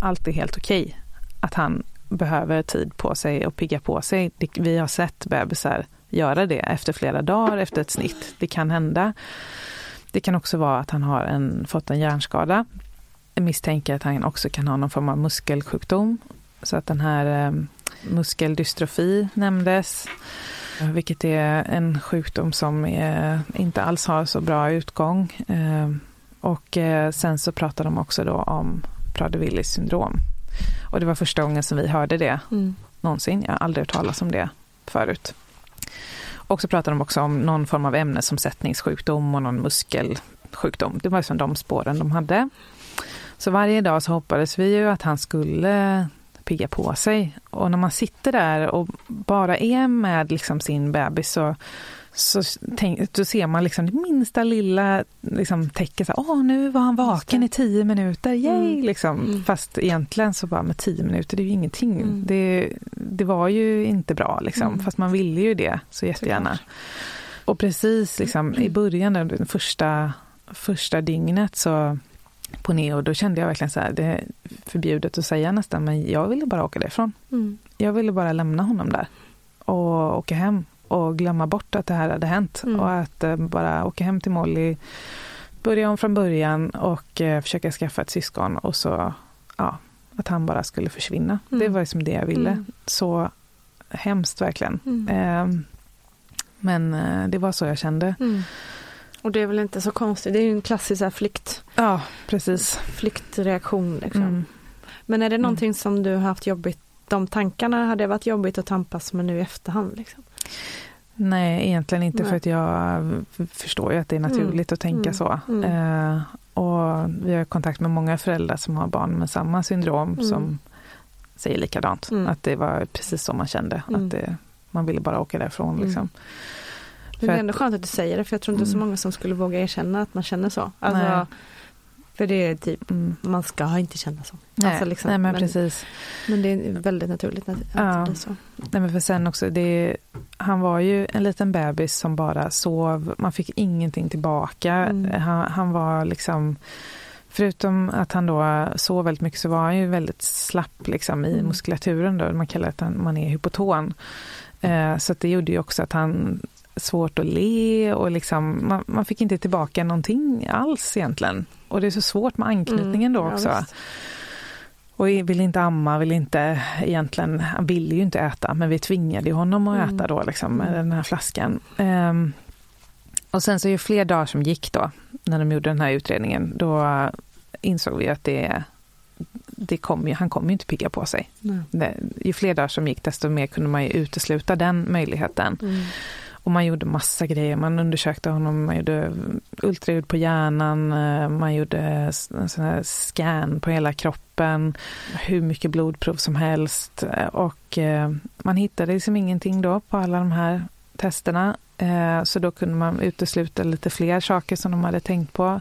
allt är helt okej, att han behöver tid på sig och pigga på sig. Vi har sett bebisar göra det efter flera dagar efter ett snitt. Det kan hända. Det kan också vara att han har en, fått en hjärnskada. Jag misstänker att han också kan ha någon form av muskelsjukdom. Så att den här eh, muskeldystrofi nämndes. Eh, vilket är en sjukdom som är, inte alls har så bra utgång. Eh, och eh, sen så pratar de också då om Prader-Willis syndrom. Och det var första gången som vi hörde det Mm. någonsin. Jag har aldrig hört talas om det förut. Och så pratade de också om någon form av ämnesomsättningssjukdom och någon muskelsjukdom. Det var som de spåren de hade. Så varje dag så hoppades vi ju att han skulle pigga på sig. Och när man sitter där och bara är med liksom sin bebis så, så tänk, då ser man liksom det minsta lilla liksom tecken. Så, Åh, nu var han vaken i tio minuter, yay! Mm. Liksom. Mm. Fast egentligen så bara med tio minuter, det är ju ingenting. Mm. Det, det var ju inte bra, liksom. Mm. fast man ville ju det så jättegärna. Såklart. Och precis liksom, i början, av det första, första dygnet så på Neo, då kände jag verkligen så här, det är förbjudet att säga nästan, men jag ville bara åka därifrån. Mm. Jag ville bara lämna honom där och åka hem och glömma bort att det här hade hänt Mm. och att eh, bara åka hem till Molly, börja om från början och eh, försöka skaffa ett syskon och så, ja, att han bara skulle försvinna. Mm. Det var liksom det jag ville. Mm. Så hemskt verkligen. Mm. Eh, men det var så jag kände. Mm. Och det är väl inte så konstigt, det är ju en klassisk här, flykt, Ja, precis. flyktreaktion. Liksom. Mm. Men är det någonting som du har haft jobbigt, de tankarna hade varit jobbigt att tampas med nu i efterhand? Liksom? Nej, egentligen inte Nej. för att jag förstår ju att det är naturligt att tänka Mm. så. Mm. Eh, och vi har kontakt med många föräldrar som har barn med samma syndrom Mm. som säger likadant. Mm. Att det var precis så man kände. Mm. Att det, man ville bara åka därifrån. Mm. Liksom. Men det är ändå skönt att du säger det för jag tror inte så Mm. många som skulle våga erkänna att man känner så. Nej. För det är typ, Mm. man ska inte känna så. Nej, Alltså liksom, nej men, men- precis. Men det är väldigt naturligt att, att Ja. det blir så. Nej, men för sen också, det, han var ju en liten bebis som bara sov. Man fick ingenting tillbaka. Mm. Han, han var liksom... Förutom att han då sov väldigt mycket så var han ju väldigt slapp liksom, i Mm. muskulaturen. Då. Man kallar det att man är hypoton. Eh, så det gjorde ju också att han svårt att le och liksom, man, man fick inte tillbaka någonting alls egentligen. Och det är så svårt med anknytningen då Mm, ja, också. visst. Och vill inte amma, vill inte egentligen, han ville ju inte äta, men vi tvingade honom att Mm. äta då liksom med Mm. den här flaskan. Ehm, och sen så ju fler dagar som gick då, när de gjorde den här utredningen, då insåg vi att det, det kom ju, han kommer ju inte pigga på sig. Det, ju fler dagar som gick, desto mer kunde man ju utesluta den möjligheten. Mm. Och man gjorde massa grejer. Man undersökte honom, man gjorde ultraljud på hjärnan, eh, man gjorde en sån här scan på hela kroppen, hur mycket blodprov som helst. Eh, och eh, man hittade liksom ingenting då på alla de här testerna. Så då kunde man utesluta lite fler saker som de hade tänkt på.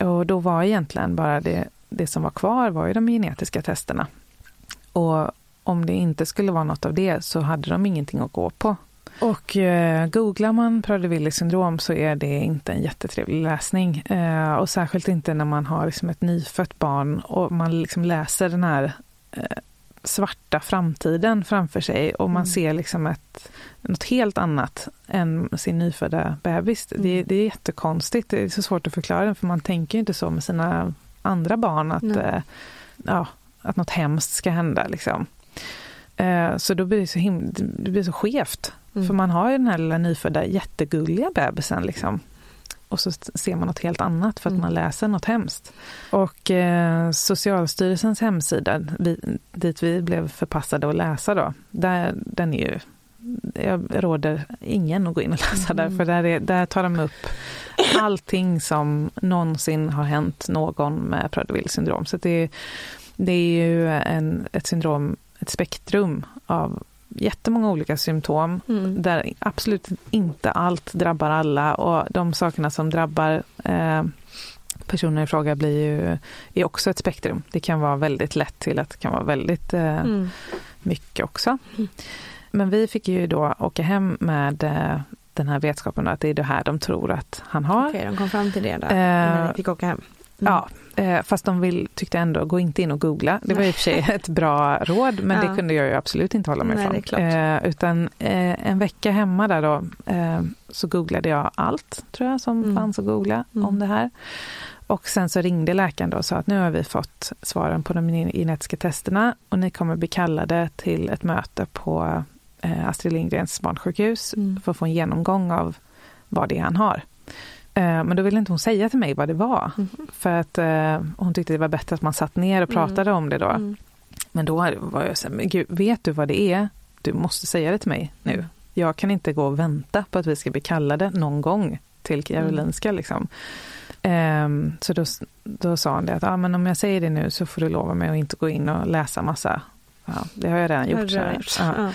Och då var egentligen bara det, det som var kvar var ju de genetiska testerna. Och om det inte skulle vara något av det så hade de ingenting att gå på. Och eh, googlar man Prader-Willi syndrom så är det inte en jättetrevlig läsning. Eh, och särskilt inte när man har liksom ett nyfött barn och man liksom läser den här eh, svarta framtiden framför sig och man Mm. ser liksom ett, något helt annat än sin nyfödda bebis. Det, Mm. det är jättekonstigt, det är så svårt att förklara för man tänker inte så med sina andra barn att, eh, ja, att något hemskt ska hända. Liksom. Eh, så då blir det så, him- det blir så skevt. Mm. För man har ju den här lilla nyfödda jättegulliga bebisen liksom. Och så ser man något helt annat för att Mm. man läser något hemskt. Och eh, Socialstyrelsens hemsida, vi, dit vi blev förpassade att läsa då, där, den är ju jag råder ingen att gå in och läsa där, Mm. för där, är, där tar de upp allting som någonsin har hänt någon med Prader-Willi syndrom. Så det, är- det är ju en, ett syndrom, ett spektrum av jättemånga olika symptom Mm. där absolut inte allt drabbar alla och de sakerna som drabbar eh, personer i fråga blir ju är också ett spektrum. Det kan vara väldigt lätt till att det kan vara väldigt eh, Mm. mycket också. Mm. Men vi fick ju då åka hem med eh, den här vetskapen att det är det här de tror att han har. Okej, de kom fram till det där Eh, när ni fick åka hem. Mm. Ja, eh, fast de vill, tyckte ändå, gå inte in och googla. Det var i och för sig ett bra råd, men Ja. det kunde jag ju absolut inte hålla mig Nej, klart. Eh, utan eh, en vecka hemma där då, eh, så googlade jag allt, tror jag, som Mm. fanns att googla Mm. om det här. Och sen så ringde läkaren då och sa att nu har vi fått svaren på de genetiska testerna och ni kommer bli kallade till ett möte på eh, Astrid Lindgrens barnsjukhus Mm. för att få en genomgång av vad det är han har. Eh, Men då ville inte hon säga till mig vad det var. Mhm. För att eh, hon tyckte det var bättre att man satt ner och Mm. pratade om det då. Mm. Men då var jag så här, men gud, vet du vad det är? Du måste säga det till mig nu. Mm. Jag kan inte gå och vänta på att vi ska bli kallade någon gång till Karolinska. Liksom. Ehm, så då, då sa han det att ah, men om jag säger det nu så får du lova mig att inte gå in och läsa massa. Ja, det har jag redan gjort. Så här. gjort? Ja. Ja.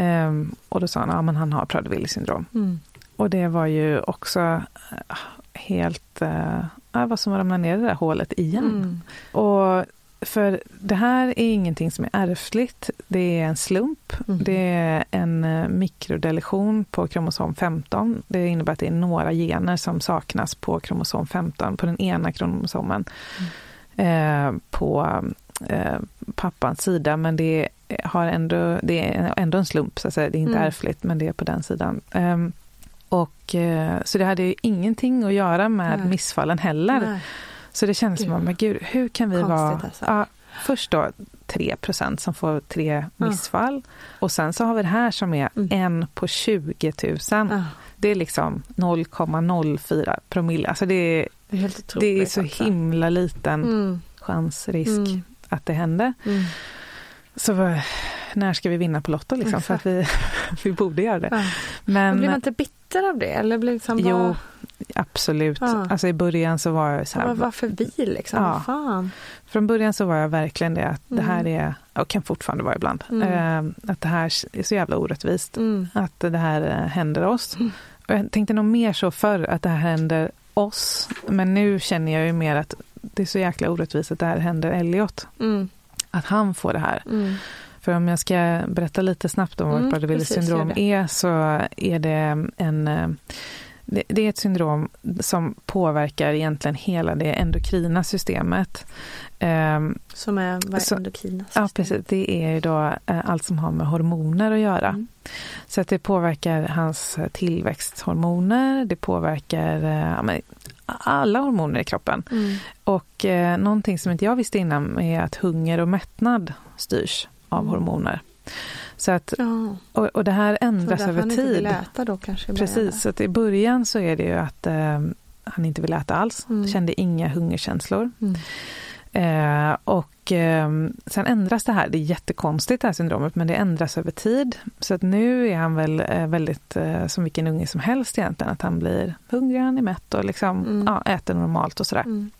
Ehm, och då sa han att ah, men han har Prader-Willi syndrom. Mm. Och det var ju också eh, helt, eh, ja, vad som ramlade ner i det där hålet igen. Mm. Och för det här är ingenting som är ärftligt, det är en slump. Mm. Det är en eh, mikrodeletion på kromosom 15. Det innebär att det är några gener som saknas på kromosom 15, på den ena kromosomen. Eh, på eh, pappans sida, men det, har ändå, det är ändå en slump, så att säga. det är inte Mm. ärftligt, men det är på den sidan. Ehm, och, eh, så det hade ju ingenting att göra med Nej. missfallen heller. Nej. Så det kändes som men gud, hur kan vi Konstigt vara... alltså. Ja, först då 3% som får tre Ja. missfall. Och sen så har vi det här som är Mm. en på 20 000. Ja. Det är liksom 0,04 promille. Alltså det är, Det är, det är så också. himla liten Mm. chans, risk Mm. att det händer. Mm. Så när ska vi vinna på Lotto liksom? För att vi, vi borde göra det. Ja. Men, blir man inte bitter av det? Eller liksom Jo, bara, absolut. Ja. Alltså i början så var jag så här, bara, varför vi liksom? Ja. Fan? Från början så var jag verkligen det att det här Mm. är, och kan fortfarande vara ibland, Mm. eh, att det här är så jävla orättvist. Mm. Att det här eh, händer oss. Mm. Och jag tänkte nog mer så förr att det här händer oss. Men nu känner jag ju mer att det är så jäkla orättvist att det här händer Elliot. Mm. Att han får det här. För om jag ska berätta lite snabbt om vad Mm, Prader-Willi precis, syndrom är så är det en eh, det, det är ett syndrom som påverkar egentligen hela det endokrina systemet. Ehm, Som är vad är endokrina Ja, system? precis. Det är då eh, allt som har med hormoner att göra. Mm. Så att det påverkar hans tillväxthormoner, det påverkar eh, ja, alla hormoner i kroppen. Mm. Och eh, någonting som inte jag visste innan är att hunger och mättnad styrs av hormoner. Så att, Ja, och, och det här ändras över han inte vill tid. äta då kanske Precis, så att i början så är det ju att eh, han inte vill äta alls, Mm. kände inga hungerkänslor. Mm. Eh, och eh, sen ändras det här, det är jättekonstigt det här syndromet, men det ändras över tid. Så att nu är han väl eh, väldigt eh, som vilken unge som helst egentligen, att han blir hungrig, han är mätt och liksom, Mm. ja, äter normalt och sådär. Mm.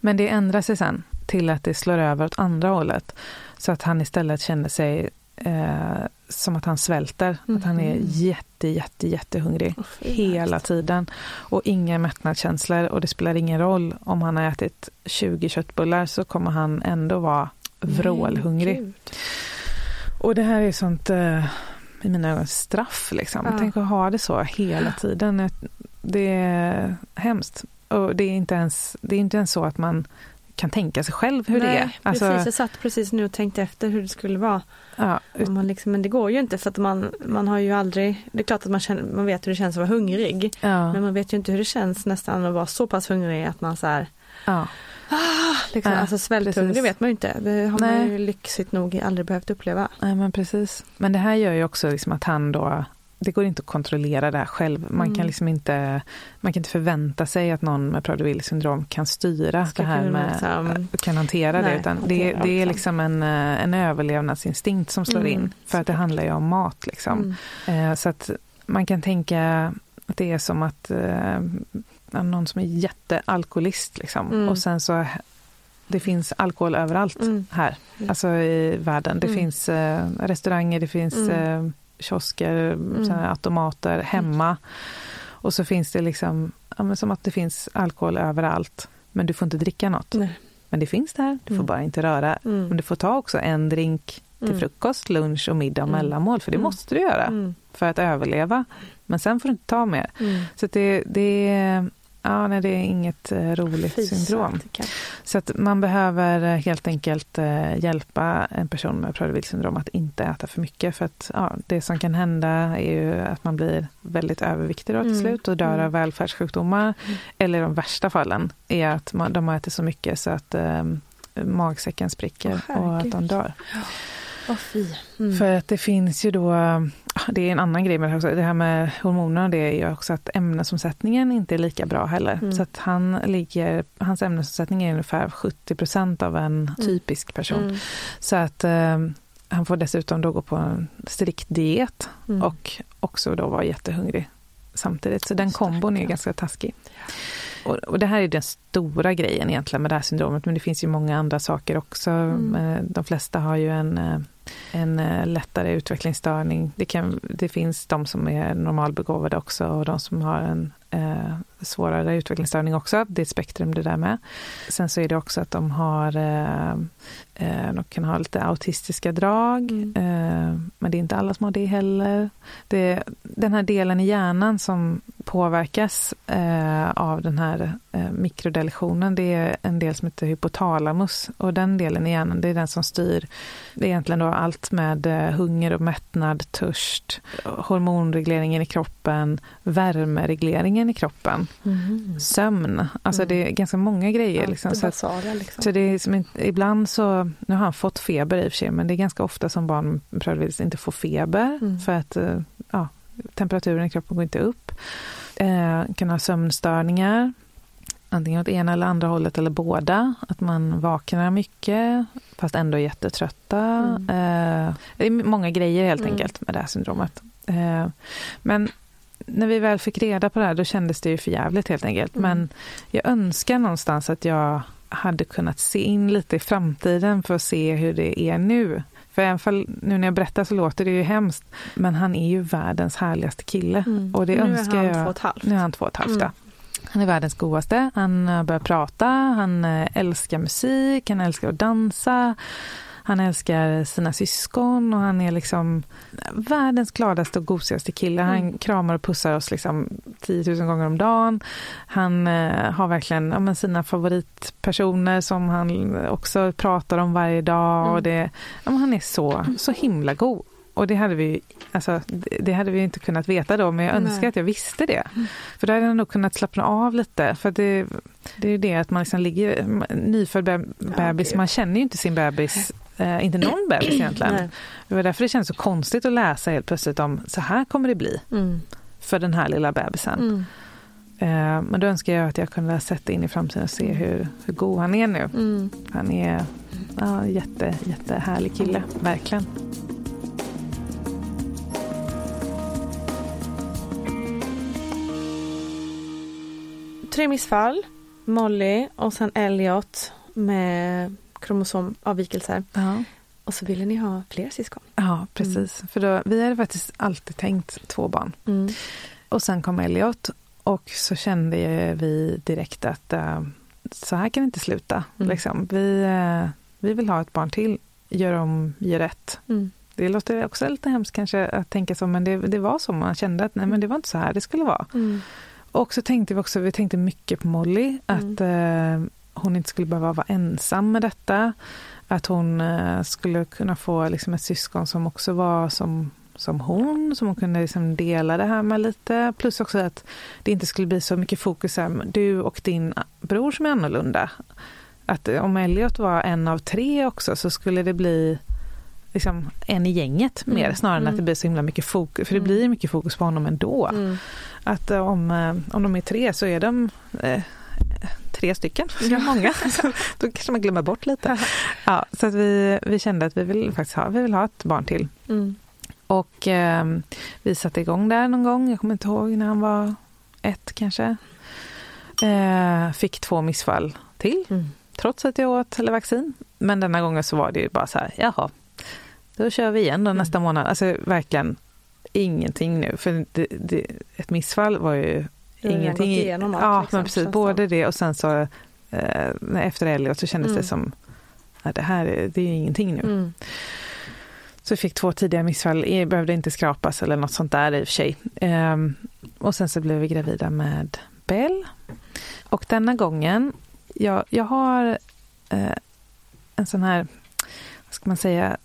Men det ändrar sig sen till att det slår över åt andra hållet. Så att han istället känner sig eh, som att han svälter. Att han är Mhm. jätte, jätte, jättehungrig fy, hela tiden. Och inga mättnadskänslor. Och det spelar ingen roll om han har ätit 20 köttbullar så kommer han ändå vara vrålhungrig. Nej. Och det här är sånt, eh, i mina ögon, straff liksom. Ja. Tänk att ha det så hela tiden. Det är hemskt. Och det är inte ens, det är inte ens så att man kan tänka sig själv hur det är. Nej, precis. Jag satt precis nu och tänkte efter hur det skulle vara. ja, man liksom, men det går ju inte för att man, man har ju aldrig, det är klart att man, känner, man vet hur det känns att vara hungrig. ja, Men man vet ju inte hur det känns nästan att vara så pass hungrig att man så här, ja, liksom, Nej, alltså svälthungrig precis. vet man ju inte. Det har Nej. man ju lyxigt nog aldrig behövt uppleva. nej, men precis. Men det här gör ju också liksom att han då det går inte att kontrollera det här själv. Man Mm. kan liksom inte, man kan inte förvänta sig att någon med Prader-Willi syndrom kan styra Ska det här med, liksom- kan hantera det. Nej, Utan det, det är liksom. en, eh, en överlevnadsinstinkt som slår Mm, in. För att det handlar ju om mat liksom. Mm. Eh, Så att man kan tänka att det är som att någon som är jättealkoholist liksom. Mm. Och sen så det finns alkohol överallt Mm. här, alltså i världen. Det Mm. finns eh, restauranger, det finns Mm. eh, kiosker, här automater hemma. Och så finns det liksom, ja, som att det finns alkohol överallt. Men du får inte dricka något. Nej. Men det finns där, du får Mm. bara inte röra. Mm. Men du får ta också en drink till Mm. frukost, lunch och middag och Mm. mellanmål. För det Mm. måste du göra Mm. för att överleva. Men sen får du inte ta mer. Mm. Så det, det, är- ja, nej, det är inget eh, roligt Fy syndrom. Så att man behöver eh, helt enkelt eh, hjälpa en person med Prader-Willi syndrom att inte äta för mycket. För att ja, det som kan hända är ju att man blir väldigt överviktig då till Mm. slut och dör Mm. av välfärdssjukdomar. Eller de värsta fallen är att man, de äter så mycket så att eh, magsäcken spricker Åh, och att de dör. Mm. För att det finns ju då, det är en annan grej med det här också, det här med hormonerna, det är ju också att ämnesomsättningen inte är lika bra heller. Mm. Så att han ligger, hans ämnesomsättning är ungefär 70 procent av en typisk person. Mm. Så att eh, han får dessutom då gå på en strikt diet Mm. och också då vara jättehungrig samtidigt. Så den kombon är ganska taskig. Och, och det här är den stora grejen egentligen med det här syndromet, men det finns ju många andra saker också. Mm. Eh, De flesta har ju en, eh, en eh, lättare utvecklingsstörning. Det, kan, det finns de som är normalbegåvade också och de som har en eh, svårare utvecklingsstörning också. Det är ett spektrum det där med. Sen så är det också att de har eh, eh, de kan ha lite autistiska drag, Mm. eh, men det är inte alla som har det heller. Det, den här delen i hjärnan som påverkas av den här mikrodeletionen, det är en del som heter hypotalamus. Och den delen i hjärnan, det är den som styr det är egentligen då allt med hunger och mättnad, törst, hormonregleringen i kroppen, värmeregleringen i kroppen, Mm. sömn. Alltså Mm. det är ganska många grejer. Allt Liksom, så att, basala liksom. så det är som ibland så, nu har han fått feber i och för sig, men det är ganska ofta som barn inte får feber Mm. för att eh, ja, temperaturen i kroppen går inte upp. Eh, kan ha sömnstörningar, antingen åt ena eller andra hållet eller båda. Att man vaknar mycket fast ändå är jättetrötta. Mm. Eh, det är många grejer helt mm. enkelt med det här syndromet. Eh, men när vi väl fick reda på det här då kändes det ju för jävligt helt enkelt. Mm. Men jag önskar någonstans att jag hade kunnat se in lite i framtiden för att se hur det är nu. För även fall, nu när jag berättar så låter det ju hemskt, men han är ju världens härligaste kille. Mm. Och det nu önskar är han jag, två och ett halvt. Nu är han två och ett halvt, mm. Han är världens godaste, han börjar prata, han eh, älskar musik, han älskar att dansa. Han älskar sina syskon och han är liksom världens gladaste och gosigaste kille. Han mm. kramar och pussar oss liksom 10 000 gånger om dagen. Han eh, har verkligen ja, sina favoritpersoner som han också pratar om varje dag. Mm. Och det, ja, han är så, så himla god. Och det hade vi alltså, det hade vi inte kunnat veta då, men jag önskar Nej. att jag visste det. Mm. För då hade jag nog kunnat slappna av lite. För det, det är ju det att man liksom ligger, nyfödd bebis, ja, man känner ju inte sin bebis Eh, inte någon bebis egentligen. Nej. Det var därför det känns så konstigt att läsa helt plötsligt om så här kommer det bli mm. för den här lilla bebisen. Mm. Eh, men då önskar jag att jag kunde ha sett in i framtiden och se hur, hur god han är nu. Mm. Han är ja, jätte, jättehärlig kille, verkligen. Tre missfall, Molly och sen Elliot med kromosomavvikelser. Ja. Och så ville ni ha fler syskon. Ja, precis. Mm. För då, vi hade faktiskt alltid tänkt två barn. Mm. Och sen kom Elliot och så kände vi direkt att uh, så här kan det inte sluta. Mm. Liksom. Vi, uh, vi vill ha ett barn till. Gör om, gör rätt. Mm. Det låter också lite hemskt kanske att tänka så, men det, det var så. Man kände att nej, men det var inte så här det skulle vara. Mm. Och så tänkte vi också, vi tänkte mycket på Molly, att uh, hon inte skulle behöva vara ensam med detta. Att hon eh, skulle kunna få liksom ett syskon som också var som, som hon, som hon kunde liksom dela det här med lite. Plus också att det inte skulle bli så mycket fokus här, du och din bror som är annorlunda. Att om Elliot var en av tre också så skulle det bli liksom en i gänget mer mm. snarare än att det mm. blir så himla mycket fokus, för det mm. blir mycket fokus på honom ändå. Mm. Att eh, om, eh, om de är tre så är de eh, tre stycken, ja. många. Då kanske man glömmer bort lite. Ja, så att vi, vi kände att vi vill faktiskt ha, vi vill ha ett barn till. Mm. Och eh, vi satte igång där någon gång, jag kommer inte ihåg när han var ett kanske. Eh, fick två missfall till, mm. trots att jag åt eller vaccin. Men denna gången så var det ju bara så här, jaha, då kör vi igen då mm. nästa månad. Alltså verkligen ingenting nu. För det, det, ett missfall var ju ingenting. Igenom allt, ja, liksom, men precis. Både det och sen så eh, efter Elliot så kändes mm. det som att det här är, det är ju ingenting nu. Mm. Så jag fick två tidiga missfall, jag behövde inte skrapas eller något sånt där i och för sig. Um, och sen så blev vi gravida med Bell. Och denna gången, jag, jag har uh, en sån här, ska man säga,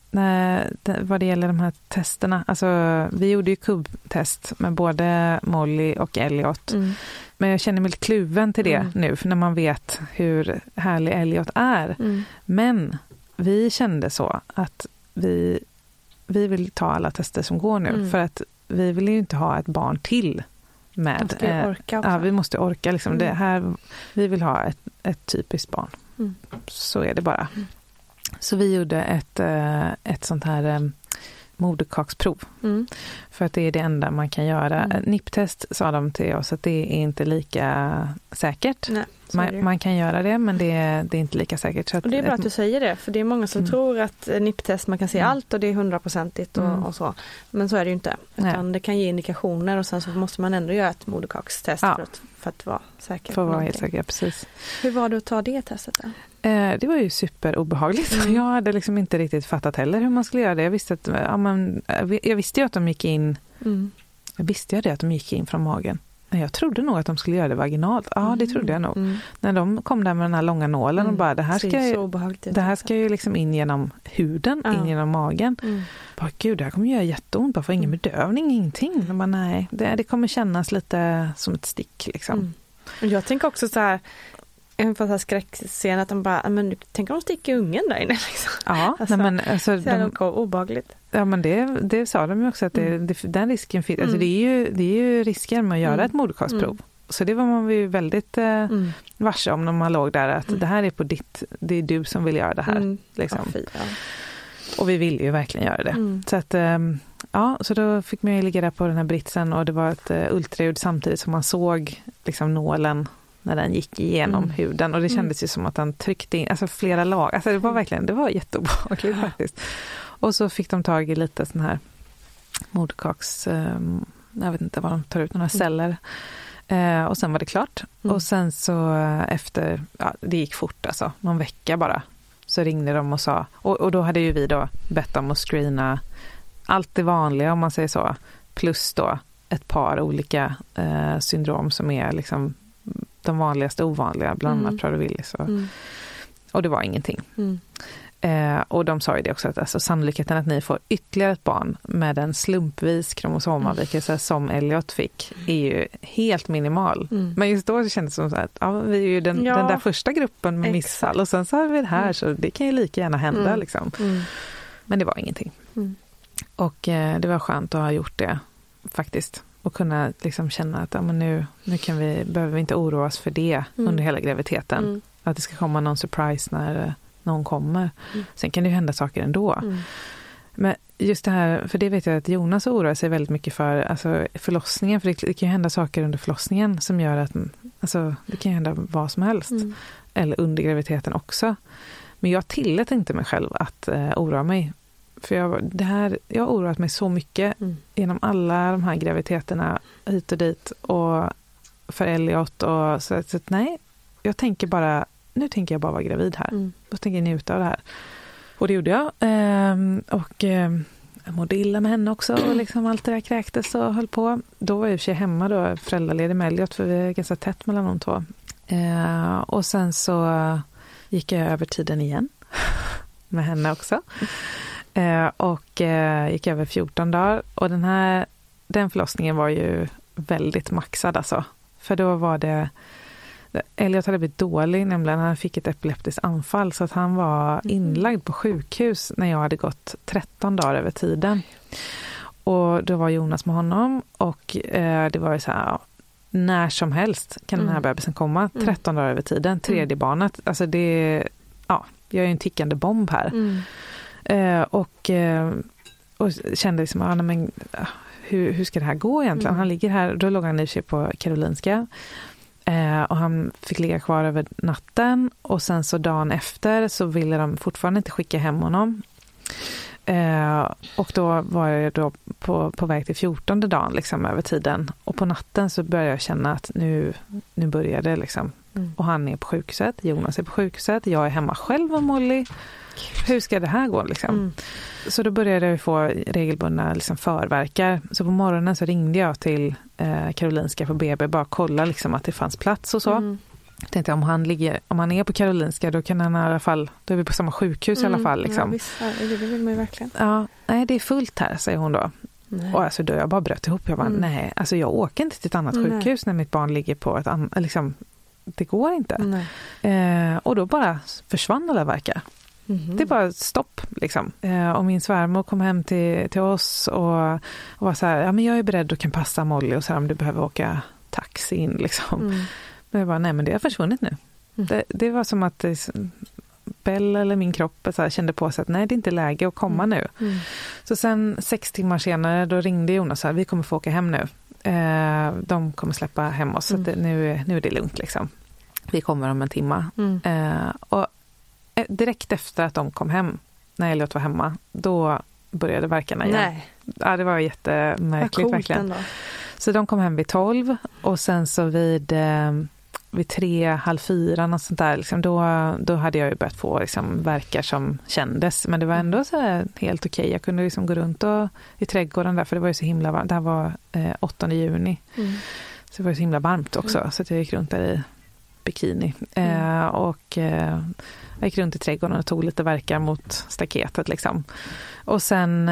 vad det gäller de här testerna. Alltså, vi gjorde ju kubbtest med både Molly och Elliot. Mm. Men jag känner mig lite kluven till det mm. nu, för när man vet hur härlig Elliot är. Mm. Men vi kände så att vi, vi vill ta alla tester som går nu, mm. för att vi vill ju inte ha ett barn till med. Eh, orka ja, vi måste orka. Liksom. Det mm. här, vi vill ha ett, ett typiskt barn. Mm. Så är det bara. Så vi gjorde ett, eh, ett sånt här eh, moderkaksprov. Mm. För att det är det enda man kan göra. Mm. NIP-test sa de till oss att det är inte lika säkert. Nej, man, man, kan göra det men det, det är inte lika säkert. och det är bra ett, att du säger det för det är många som mm. tror att NIP-test man kan se mm. allt och det är hundraprocentigt och, mm. och, så. Men så är det ju inte. Utan det kan ge indikationer och sen så måste man ändå göra ett moderkakstest ja. för, att, för att vara säker. För att vara helt säker, precis. Hur var det att ta det testet då? Eh, det var ju superobehagligt. Mm. Jag hade liksom inte riktigt fattat heller hur man skulle göra det. Jag visste, att, ja, men, jag visste ju att de gick in mm. Jag visste jag det att de gick in från magen. Jag trodde nog att de skulle göra det vaginalt. Ja, det mm. trodde jag nog. Mm. När de kom där med den här långa nålen och mm. bara, det här ska, ju, det här ska ju liksom in genom huden, ja. in genom magen. Mm. Bara, Gud, det här kommer göra jätteont, bara för ingen bedövning, ingenting. De bara, nej, det, det kommer kännas lite som ett stick liksom. Mm. Jag tänker också så här, en sån skräckscen att de bara, men tänk om de sticker ungen där inne liksom. Ja, alltså, nej, men alltså, de, obehagligt. Ja men det, det sa de ju också att det, Mm. det, den risken finns. Alltså Mm. det, är ju, det är ju risken med att göra Mm. ett moderkaksprov. Mm. Så det var man ju väldigt eh, Mm. varse om när man låg där att Mm. det här är på ditt, det är du som vill göra det här. Liksom. Ja, fy, ja. Och vi ville ju verkligen göra det. Så att, ehm, ja, så då fick man ju ligga där på den här britsen och det var ett uh, ultraljud samtidigt som man såg liksom nålen när den gick igenom Mm. huden och det kändes ju som att den tryckte in, alltså flera lag, alltså det var verkligen, det var jätteobehagligt faktiskt. Och så fick de tag i lite sån här moderkaks, ehm, jag vet inte vad de tar ut, några celler. Eh, och sen var det klart. Mm. Och sen så eh, efter, ja, det gick fort alltså, någon vecka bara, så ringde de och sa, och, och då hade ju vi då bett dem att screena allt det vanliga om man säger så, plus då ett par olika eh, syndrom som är liksom de vanligaste ovanliga, bland annat Mm. Prader-Willis. Och, Mm. och det var ingenting. Mm. Eh, och de sa ju det också att alltså, sannolikheten att ni får ytterligare ett barn med en slumpvis kromosomavvikelse som Elliot fick är ju helt minimal. Mm. Men just då så kändes det som så att ja, vi är ju den, Ja, den där första gruppen med exakt. missfall och sen så har vi det här Mm. så det kan ju lika gärna hända Mm. liksom. Mm. Men det var ingenting. Mm. Och eh, det var skönt att ha gjort det faktiskt. Och kunna liksom känna att ja, men nu, nu kan vi, behöver vi inte oroa oss för det Mm. under hela graviditeten. Mm. Att det ska komma någon surprise när eh, någon kommer. Mm. Sen kan det ju hända saker ändå. Mm. Men just det här, för det vet jag att Jonas oroar sig väldigt mycket för, alltså förlossningen. För det, det kan ju hända saker under förlossningen som gör att, alltså det kan ju hända vad som helst. Mm. Eller under graviditeten också. Men jag tillät inte mig själv att eh, oroa mig. För jag, det här, jag har oroat mig så mycket Mm. genom alla de här graviditeterna hit och dit och för Elliot och så, så att nej, jag tänker bara, nu tänker jag bara vara gravid här. Mm. Tänker jag njuta av det här. Och det gjorde jag. Ehm, och ehm, jag mådde illa med henne också och liksom allt det där kräktes och höll på. Då var jag i och för sig hemma då, föräldraledig med Elliot för vi är ganska tätt mellan de två. Ehm, och sen så gick jag över tiden igen med henne också. Ehm, och eh, gick över 14 dagar och den här den förlossningen var ju väldigt maxad alltså. För då var det Elliot hade blivit dålig, nämligen han fick ett epileptiskt anfall så att han var inlagd på sjukhus när jag hade gått 13 dagar över tiden. Och då var Jonas med honom och eh, det var ju så här, ja, när som helst kan den här Mm. bebisen komma, Mm. 13 dagar över tiden, tredje barnet. Alltså det, ja, jag är ju en tickande bomb här. Mm. Eh, och, eh, och kände liksom, ah, men, ah, hur, hur ska det här gå egentligen? Mm. Han ligger här, då låg han i sig på Karolinska. Eh, och han fick ligga kvar över natten och sen så dagen efter så ville de fortfarande inte skicka hem honom. Eh, och då var jag då på, på väg till 14 dagen liksom över tiden. Och på natten så började jag känna att nu, nu börjar det liksom. Mm. Och han är på sjukhuset, Jonas är på sjukhuset, jag är hemma själv och Molly. Hur ska det här gå liksom? Mm. Så då började jag få regelbundna liksom förverkar. Så på morgonen så ringde jag till eh, Karolinska på BB, bara kolla liksom att det fanns plats och så. Mm. Tänkte om han, ligger, om han är på Karolinska då kan han i alla fall, då är vi på samma sjukhus i alla fall. Ja, Liksom. visst, herregud, det vill man ju verkligen. Ja, nej det är fullt här, säger hon då. Nej. Och alltså då jag bara bröt ihop. Jag bara, Mm. nej, alltså jag åker inte till ett annat Nej. sjukhus när mitt barn ligger på ett annat, liksom, det går inte. Eh, och då bara försvann alla verkar. Mhm. Det var stopp liksom. Eh, och min svärmor kom hem till, till oss och, och var så här, ja men jag är beredd och kan passa Molly och så här om du behöver åka taxi in liksom. Mm. Men jag bara, nej men det har försvunnit nu. Mm. Det, det var som att det, Bell eller min kropp så här, kände på sig att nej det är inte läge att komma nu. Mm. Så sen sex timmar senare då ringde Jonas så här, vi kommer få åka hem nu. Eh, de kommer släppa hem oss, så att det, nu, nu är det lugnt liksom. Vi kommer om en timma. Mm. Eh, och eh, direkt efter att de kom hem, när Elliot var hemma, då började verkarna igen. Nej, Ja, det var jättemärkligt verkligen. ändå. Så de kom hem vid tolv och sen så vid, eh, vid tre, halv fyra, något sånt där, liksom, då, då hade jag ju börjat få liksom, verkar som kändes. Men det var ändå så helt okej. Jag kunde liksom gå runt och, i trädgården där, för det var ju så himla varmt. Det här var eh, 8 juni, Mm. så det var ju så himla varmt också. Så att jag gick runt där i bikini. Mm. och jag gick runt i trädgården och tog lite verkar mot staketet. Liksom. Och sen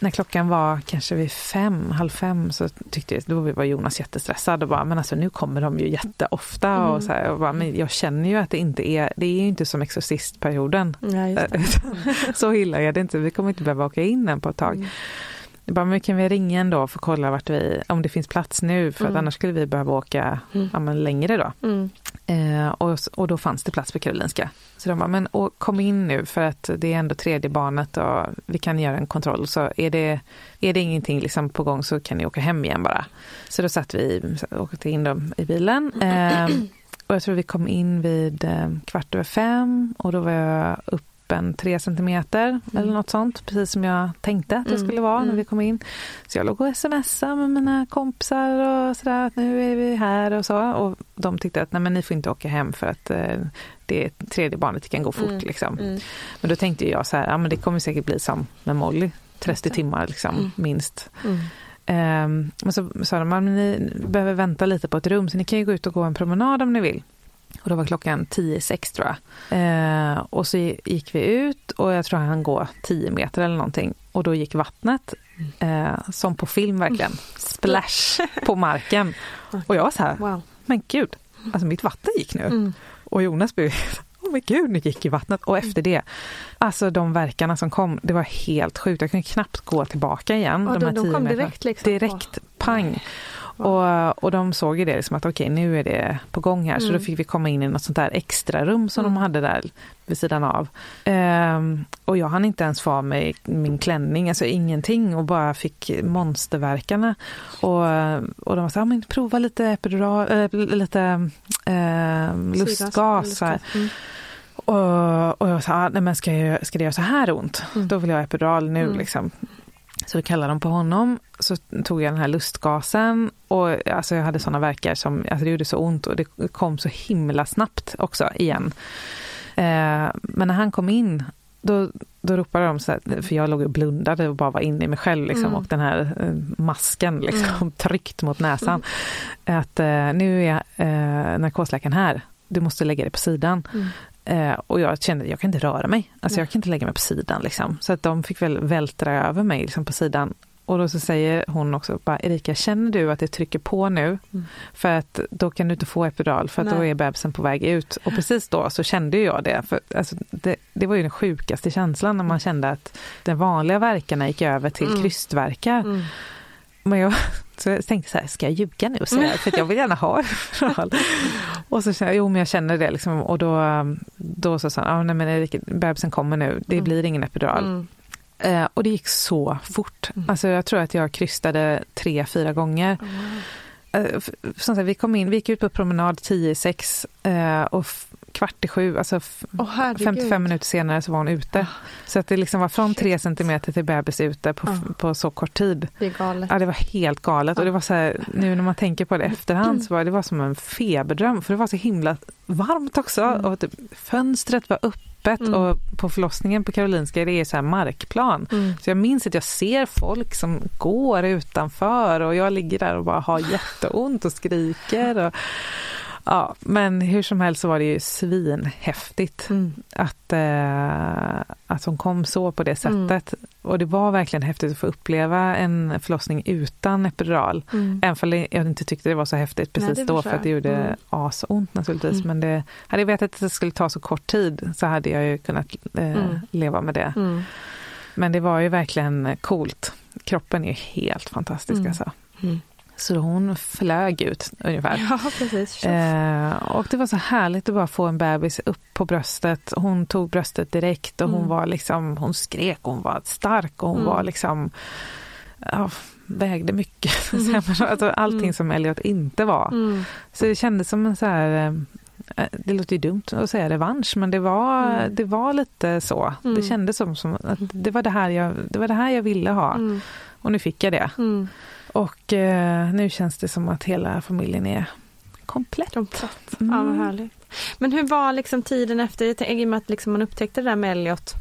när klockan var kanske vid fem, halv fem så tyckte jag, då var Jonas jättestressad och bara, men alltså nu kommer de ju jätteofta mm. och så här, och bara, men jag känner ju att det inte är, det är ju inte som exorcistperioden. Ja, så illa är det inte, vi kommer inte behöva åka in än på ett tag. Mm. Jag bara, men kan vi ringa ändå för att kolla vart vi, om det finns plats nu för mm. annars skulle vi behöva åka mm. ja, längre då. Mm. Eh, och, och då fanns det plats på Karolinska. Så de bara, men och, kom in nu för att det är ändå tredje barnet och vi kan göra en kontroll. Så är det, är det ingenting liksom på gång så kan ni åka hem igen bara. Så då satt vi, åkte in dem i bilen. Eh, och jag tror vi kom in vid eh, kvart över fem och då var jag upp öppen tre centimeter mm. eller något sånt, precis som jag tänkte att det mm. skulle vara mm. när vi kom in. Så jag låg och smsade med mina kompisar och sådär att nu är vi här och så. Och de tyckte att nej men ni får inte åka hem för att eh, det är tredje barnet, det kan gå fort mm. liksom. Mm. Men då tänkte jag så här, ja men det kommer säkert bli som med Molly, 30 timmar liksom, mm. minst. Um, men så sa de att ni behöver vänta lite på ett rum så ni kan ju gå ut och gå en promenad om ni vill. Och då var klockan 10.06 tror jag. Eh, och så gick vi ut och jag tror han går 10 meter eller någonting. Och då gick vattnet, eh, som på film verkligen, splash på marken. Och jag var så här, wow. men gud, alltså mitt vatten gick nu. Mm. Och Jonas blev Åh oh men gud, nu gick i vattnet. Och efter det, alltså de verkarna som kom, det var helt sjukt. Jag kunde knappt gå tillbaka igen. Och de, de, de kom direkt? Liksom. Direkt, pang. Och, och de såg ju det liksom att okej, okay, nu är det på gång här. Mm. Så då mm. fick vi komma in i något sånt där extra rum som mm. de hade där vid sidan av. Um, och jag hann inte ens få av mig min klänning, alltså ingenting och bara fick monsterverkarna. Och, och de sa, men prova lite epidural, äh, lite äh, lustgas. Mm. Och, och jag sa, nej men ska, jag, ska det göra så här ont? Mm. Då vill jag ha epidural nu mm. liksom. Så då kallade de på honom. Så tog jag den här lustgasen och alltså jag hade såna verkar som, alltså det gjorde så ont och det kom så himla snabbt också igen. Eh, men när han kom in då, då ropade de så här, för jag låg och blundade och bara var inne i mig själv liksom, mm. och den här eh, masken liksom, mm. tryckt mot näsan. Mm. Att eh, nu är eh, narkosläkaren här, du måste lägga dig på sidan. Mm. Eh, och jag kände att jag kan inte röra mig. Alltså jag kan inte lägga mig på sidan. Liksom. Så att de fick väl vältra över mig liksom, på sidan. Och då så säger hon också, bara, Erika känner du att det trycker på nu? Mm. För att då kan du inte få epidural för att då är bebisen på väg ut. Och precis då så kände jag det. För, alltså, det, det var ju den sjukaste känslan när man kände att de vanliga verkarna gick över till mm. krystverkar. Mm. Men jag, så jag tänkte så här, ska jag ljuga nu? Så här, för jag vill gärna ha epidural. och så kände jag, jo men jag känner det liksom. Och då, då så sa han, ah, nej men bebisen kommer nu, det mm. blir ingen epidural. Mm. Eh, och det gick så fort. Mm. Alltså jag tror att jag krystade tre, fyra gånger. Mm. Eh, vi kom in, vi gick ut på promenad 10 i 6 eh, och kvart i sju, alltså oh, 55 minuter senare så var hon ute. Oh. Så att det liksom var från tre centimeter till bebis ute på, oh. på så kort tid. Det är galet. Ja, det var helt galet. Och det var så här, nu när man tänker på det efterhand så var det var som en feberdröm för det var så himla varmt också mm. och typ, fönstret var öppet mm. och på förlossningen på Karolinska det är så här markplan. Mm. Så jag minns att jag ser folk som går utanför och jag ligger där och bara har jätteont och skriker. Och, Ja, men hur som helst så var det ju svinhäftigt mm. att, eh, att hon kom så på det mm. sättet. Mm. Och det var verkligen häftigt att få uppleva en förlossning utan epidural. Mm. Även om jag inte tyckte det var så häftigt precis Nej, då för att det gjorde mm. asont naturligtvis. Mm. Men det, hade jag vetat att det skulle ta så kort tid så hade jag ju kunnat eh, mm. leva med det. Men det var ju verkligen coolt. Kroppen är helt fantastisk alltså. Så hon flög ut ungefär. Ja, precis. Eh, och det var så härligt att bara få en bebis upp på bröstet. Hon tog bröstet direkt och hon mm. var liksom, hon skrek, hon var stark och hon mm. var liksom, ja, vägde mycket. Mm. alltså, allting mm. som Elliot inte var. Mm. Så det kändes som en så här, eh, det låter ju dumt att säga revansch, men det var, det var lite så. Det kändes som, som att det var det, här jag, det var det här jag ville ha. Och nu fick jag det. Och eh, nu känns det som att hela familjen är komplett. komplett. Mm. Ja, vad härligt. Men hur var liksom tiden efter, i och med att liksom man upptäckte det där med Elliot,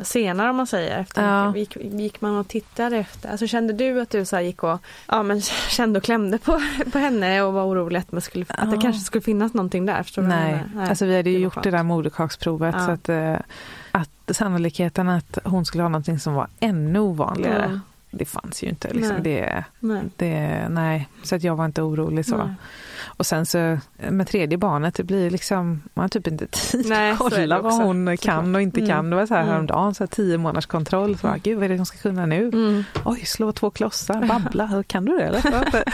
senare om man säger. Efter Ja. gick, gick man och tittade efter? Alltså kände du att du så gick och ja, men kände och klämde på, på henne och var orolig att, man skulle, att det Ja. kanske skulle finnas någonting där? Förstår Nej. menar? alltså vi hade ju det gjort skönt. det där moderkaksprovet Ja. så att, eh, att sannolikheten att hon skulle ha någonting som var ännu ovanligare. Det fanns ju inte. Liksom. Nej. Det, Nej. det, nej, så att jag var inte orolig så. Nej. Och sen så med tredje barnet, det blir liksom, man har typ inte tid Nej, att kolla vad hon kan och inte Mm. kan. Det var så här Mm. häromdagen, så här tio månaders kontroll. Så bara, Gud, vad är det hon ska kunna nu? Mm. Oj, slå två klossar, babbla, kan du det eller?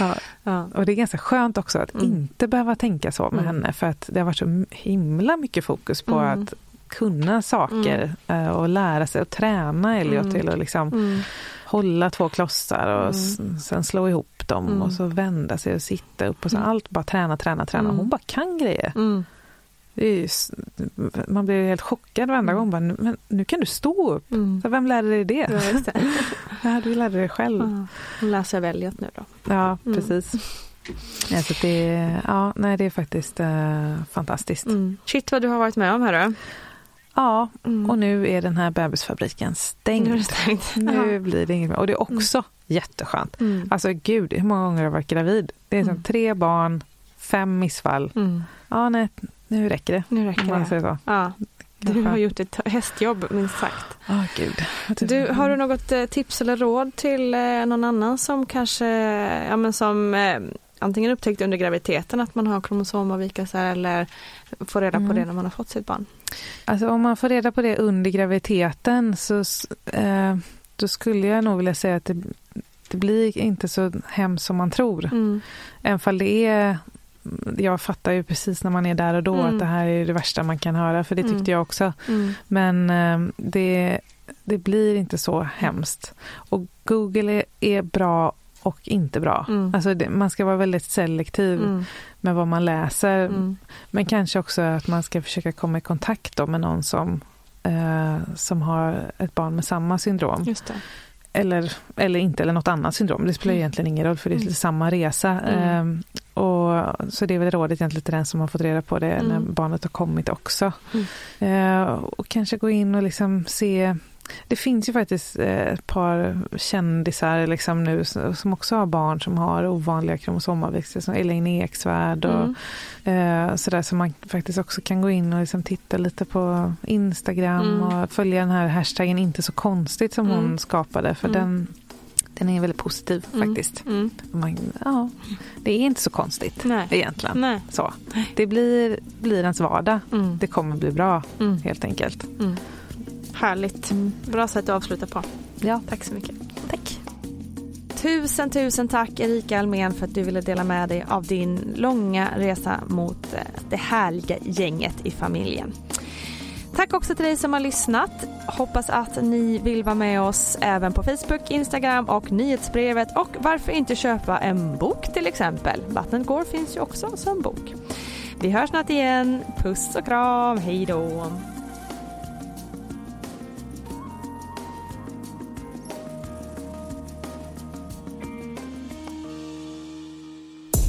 ja. Ja. Och det är ganska skönt också att Mm. inte behöva tänka så med Mm. henne för att det har varit så himla mycket fokus på Mm. att kunna saker eh, och lära sig och träna Elliot Mm. till att liksom Mm. hålla två klossar och s- sen slå ihop dem Mm. och så vända sig och sitta upp och så Mm. allt bara träna, träna, träna. Mm. Hon bara kan grejer. Mm. Ju, man blir helt chockad varenda Mm. gång. Bara, "Nu- men nu kan du stå upp. Mm. Så vem lärde dig det? Ja, det. Ja, du lärde dig själv. Hon läser väl Elliot nu då. Ja, Mm. precis. Ja, så det, ja, nej, det är faktiskt eh, fantastiskt. Mm. Shit vad du har varit med om här då. Ja, Mm. och nu är den här bebisfabriken stängd. Nu det. Nu blir det inget mer. Och det är också jätteskönt. Mm. Alltså gud, hur många gånger har jag varit gravid? Det är som Mm. tre barn, fem missfall. Mm. Ja, nej, nu räcker det. Nu räcker det. säger så. Ja, du har gjort ett hästjobb minst sagt. Ja, gud. Du, har du något eh, tips eller råd till eh, någon annan som kanske, ja men som eh, antingen upptäckt under graviditeten att man har kromosomavvikelser eller får reda på Mm. det när man har fått sitt barn? Alltså om man får reda på det under graviditeten så eh, då skulle jag nog vilja säga att det, det blir inte så hemskt som man tror. Mm. Även fall det är jag fattar ju precis när man är där och då Mm. att det här är det värsta man kan höra, för det tyckte Mm. jag också. Mm. Men eh, det, det blir inte så hemskt. Och Google är, är bra och inte bra. Mm. Alltså det, man ska vara väldigt selektiv Mm. med vad man läser. Mm. Men kanske också att man ska försöka komma i kontakt med någon som, eh, som har ett barn med samma syndrom. Eller, eller inte, eller något annat syndrom. Det spelar Mm. egentligen ingen roll för det är Mm. samma resa. Ehm, och, så det är väl rådet egentligen till den som har fått reda på det när barnet har kommit också. Eh, och kanske gå in och liksom se det finns ju faktiskt eh, ett par kändisar liksom nu som också har barn som har ovanliga kromosomavvikelser som Elaine Eksvärd och Mm. eh, sådär som man faktiskt också kan gå in och liksom titta lite på Instagram Mm. och följa den här hashtaggen inte så konstigt som Mm. hon skapade för Mm. den, den är väldigt positiv Mm. faktiskt. Mm. Man, ja, det är inte så konstigt Nej. egentligen. Nej. Så. Det blir, blir ens vardag. Mm. Det kommer bli bra helt enkelt. Mm. Härligt. Bra sätt att avsluta på. Ja. Tack så mycket. Tack. Tusen, tusen tack Erika Almen för att du ville dela med dig av din långa resa mot eh, det härliga gänget i familjen. Tack också till dig som har lyssnat. Hoppas att ni vill vara med oss även på Facebook, Instagram och nyhetsbrevet och varför inte köpa en bok till exempel. Vattnet går finns ju också som bok. Vi hörs snart igen. Puss och kram. Hej då.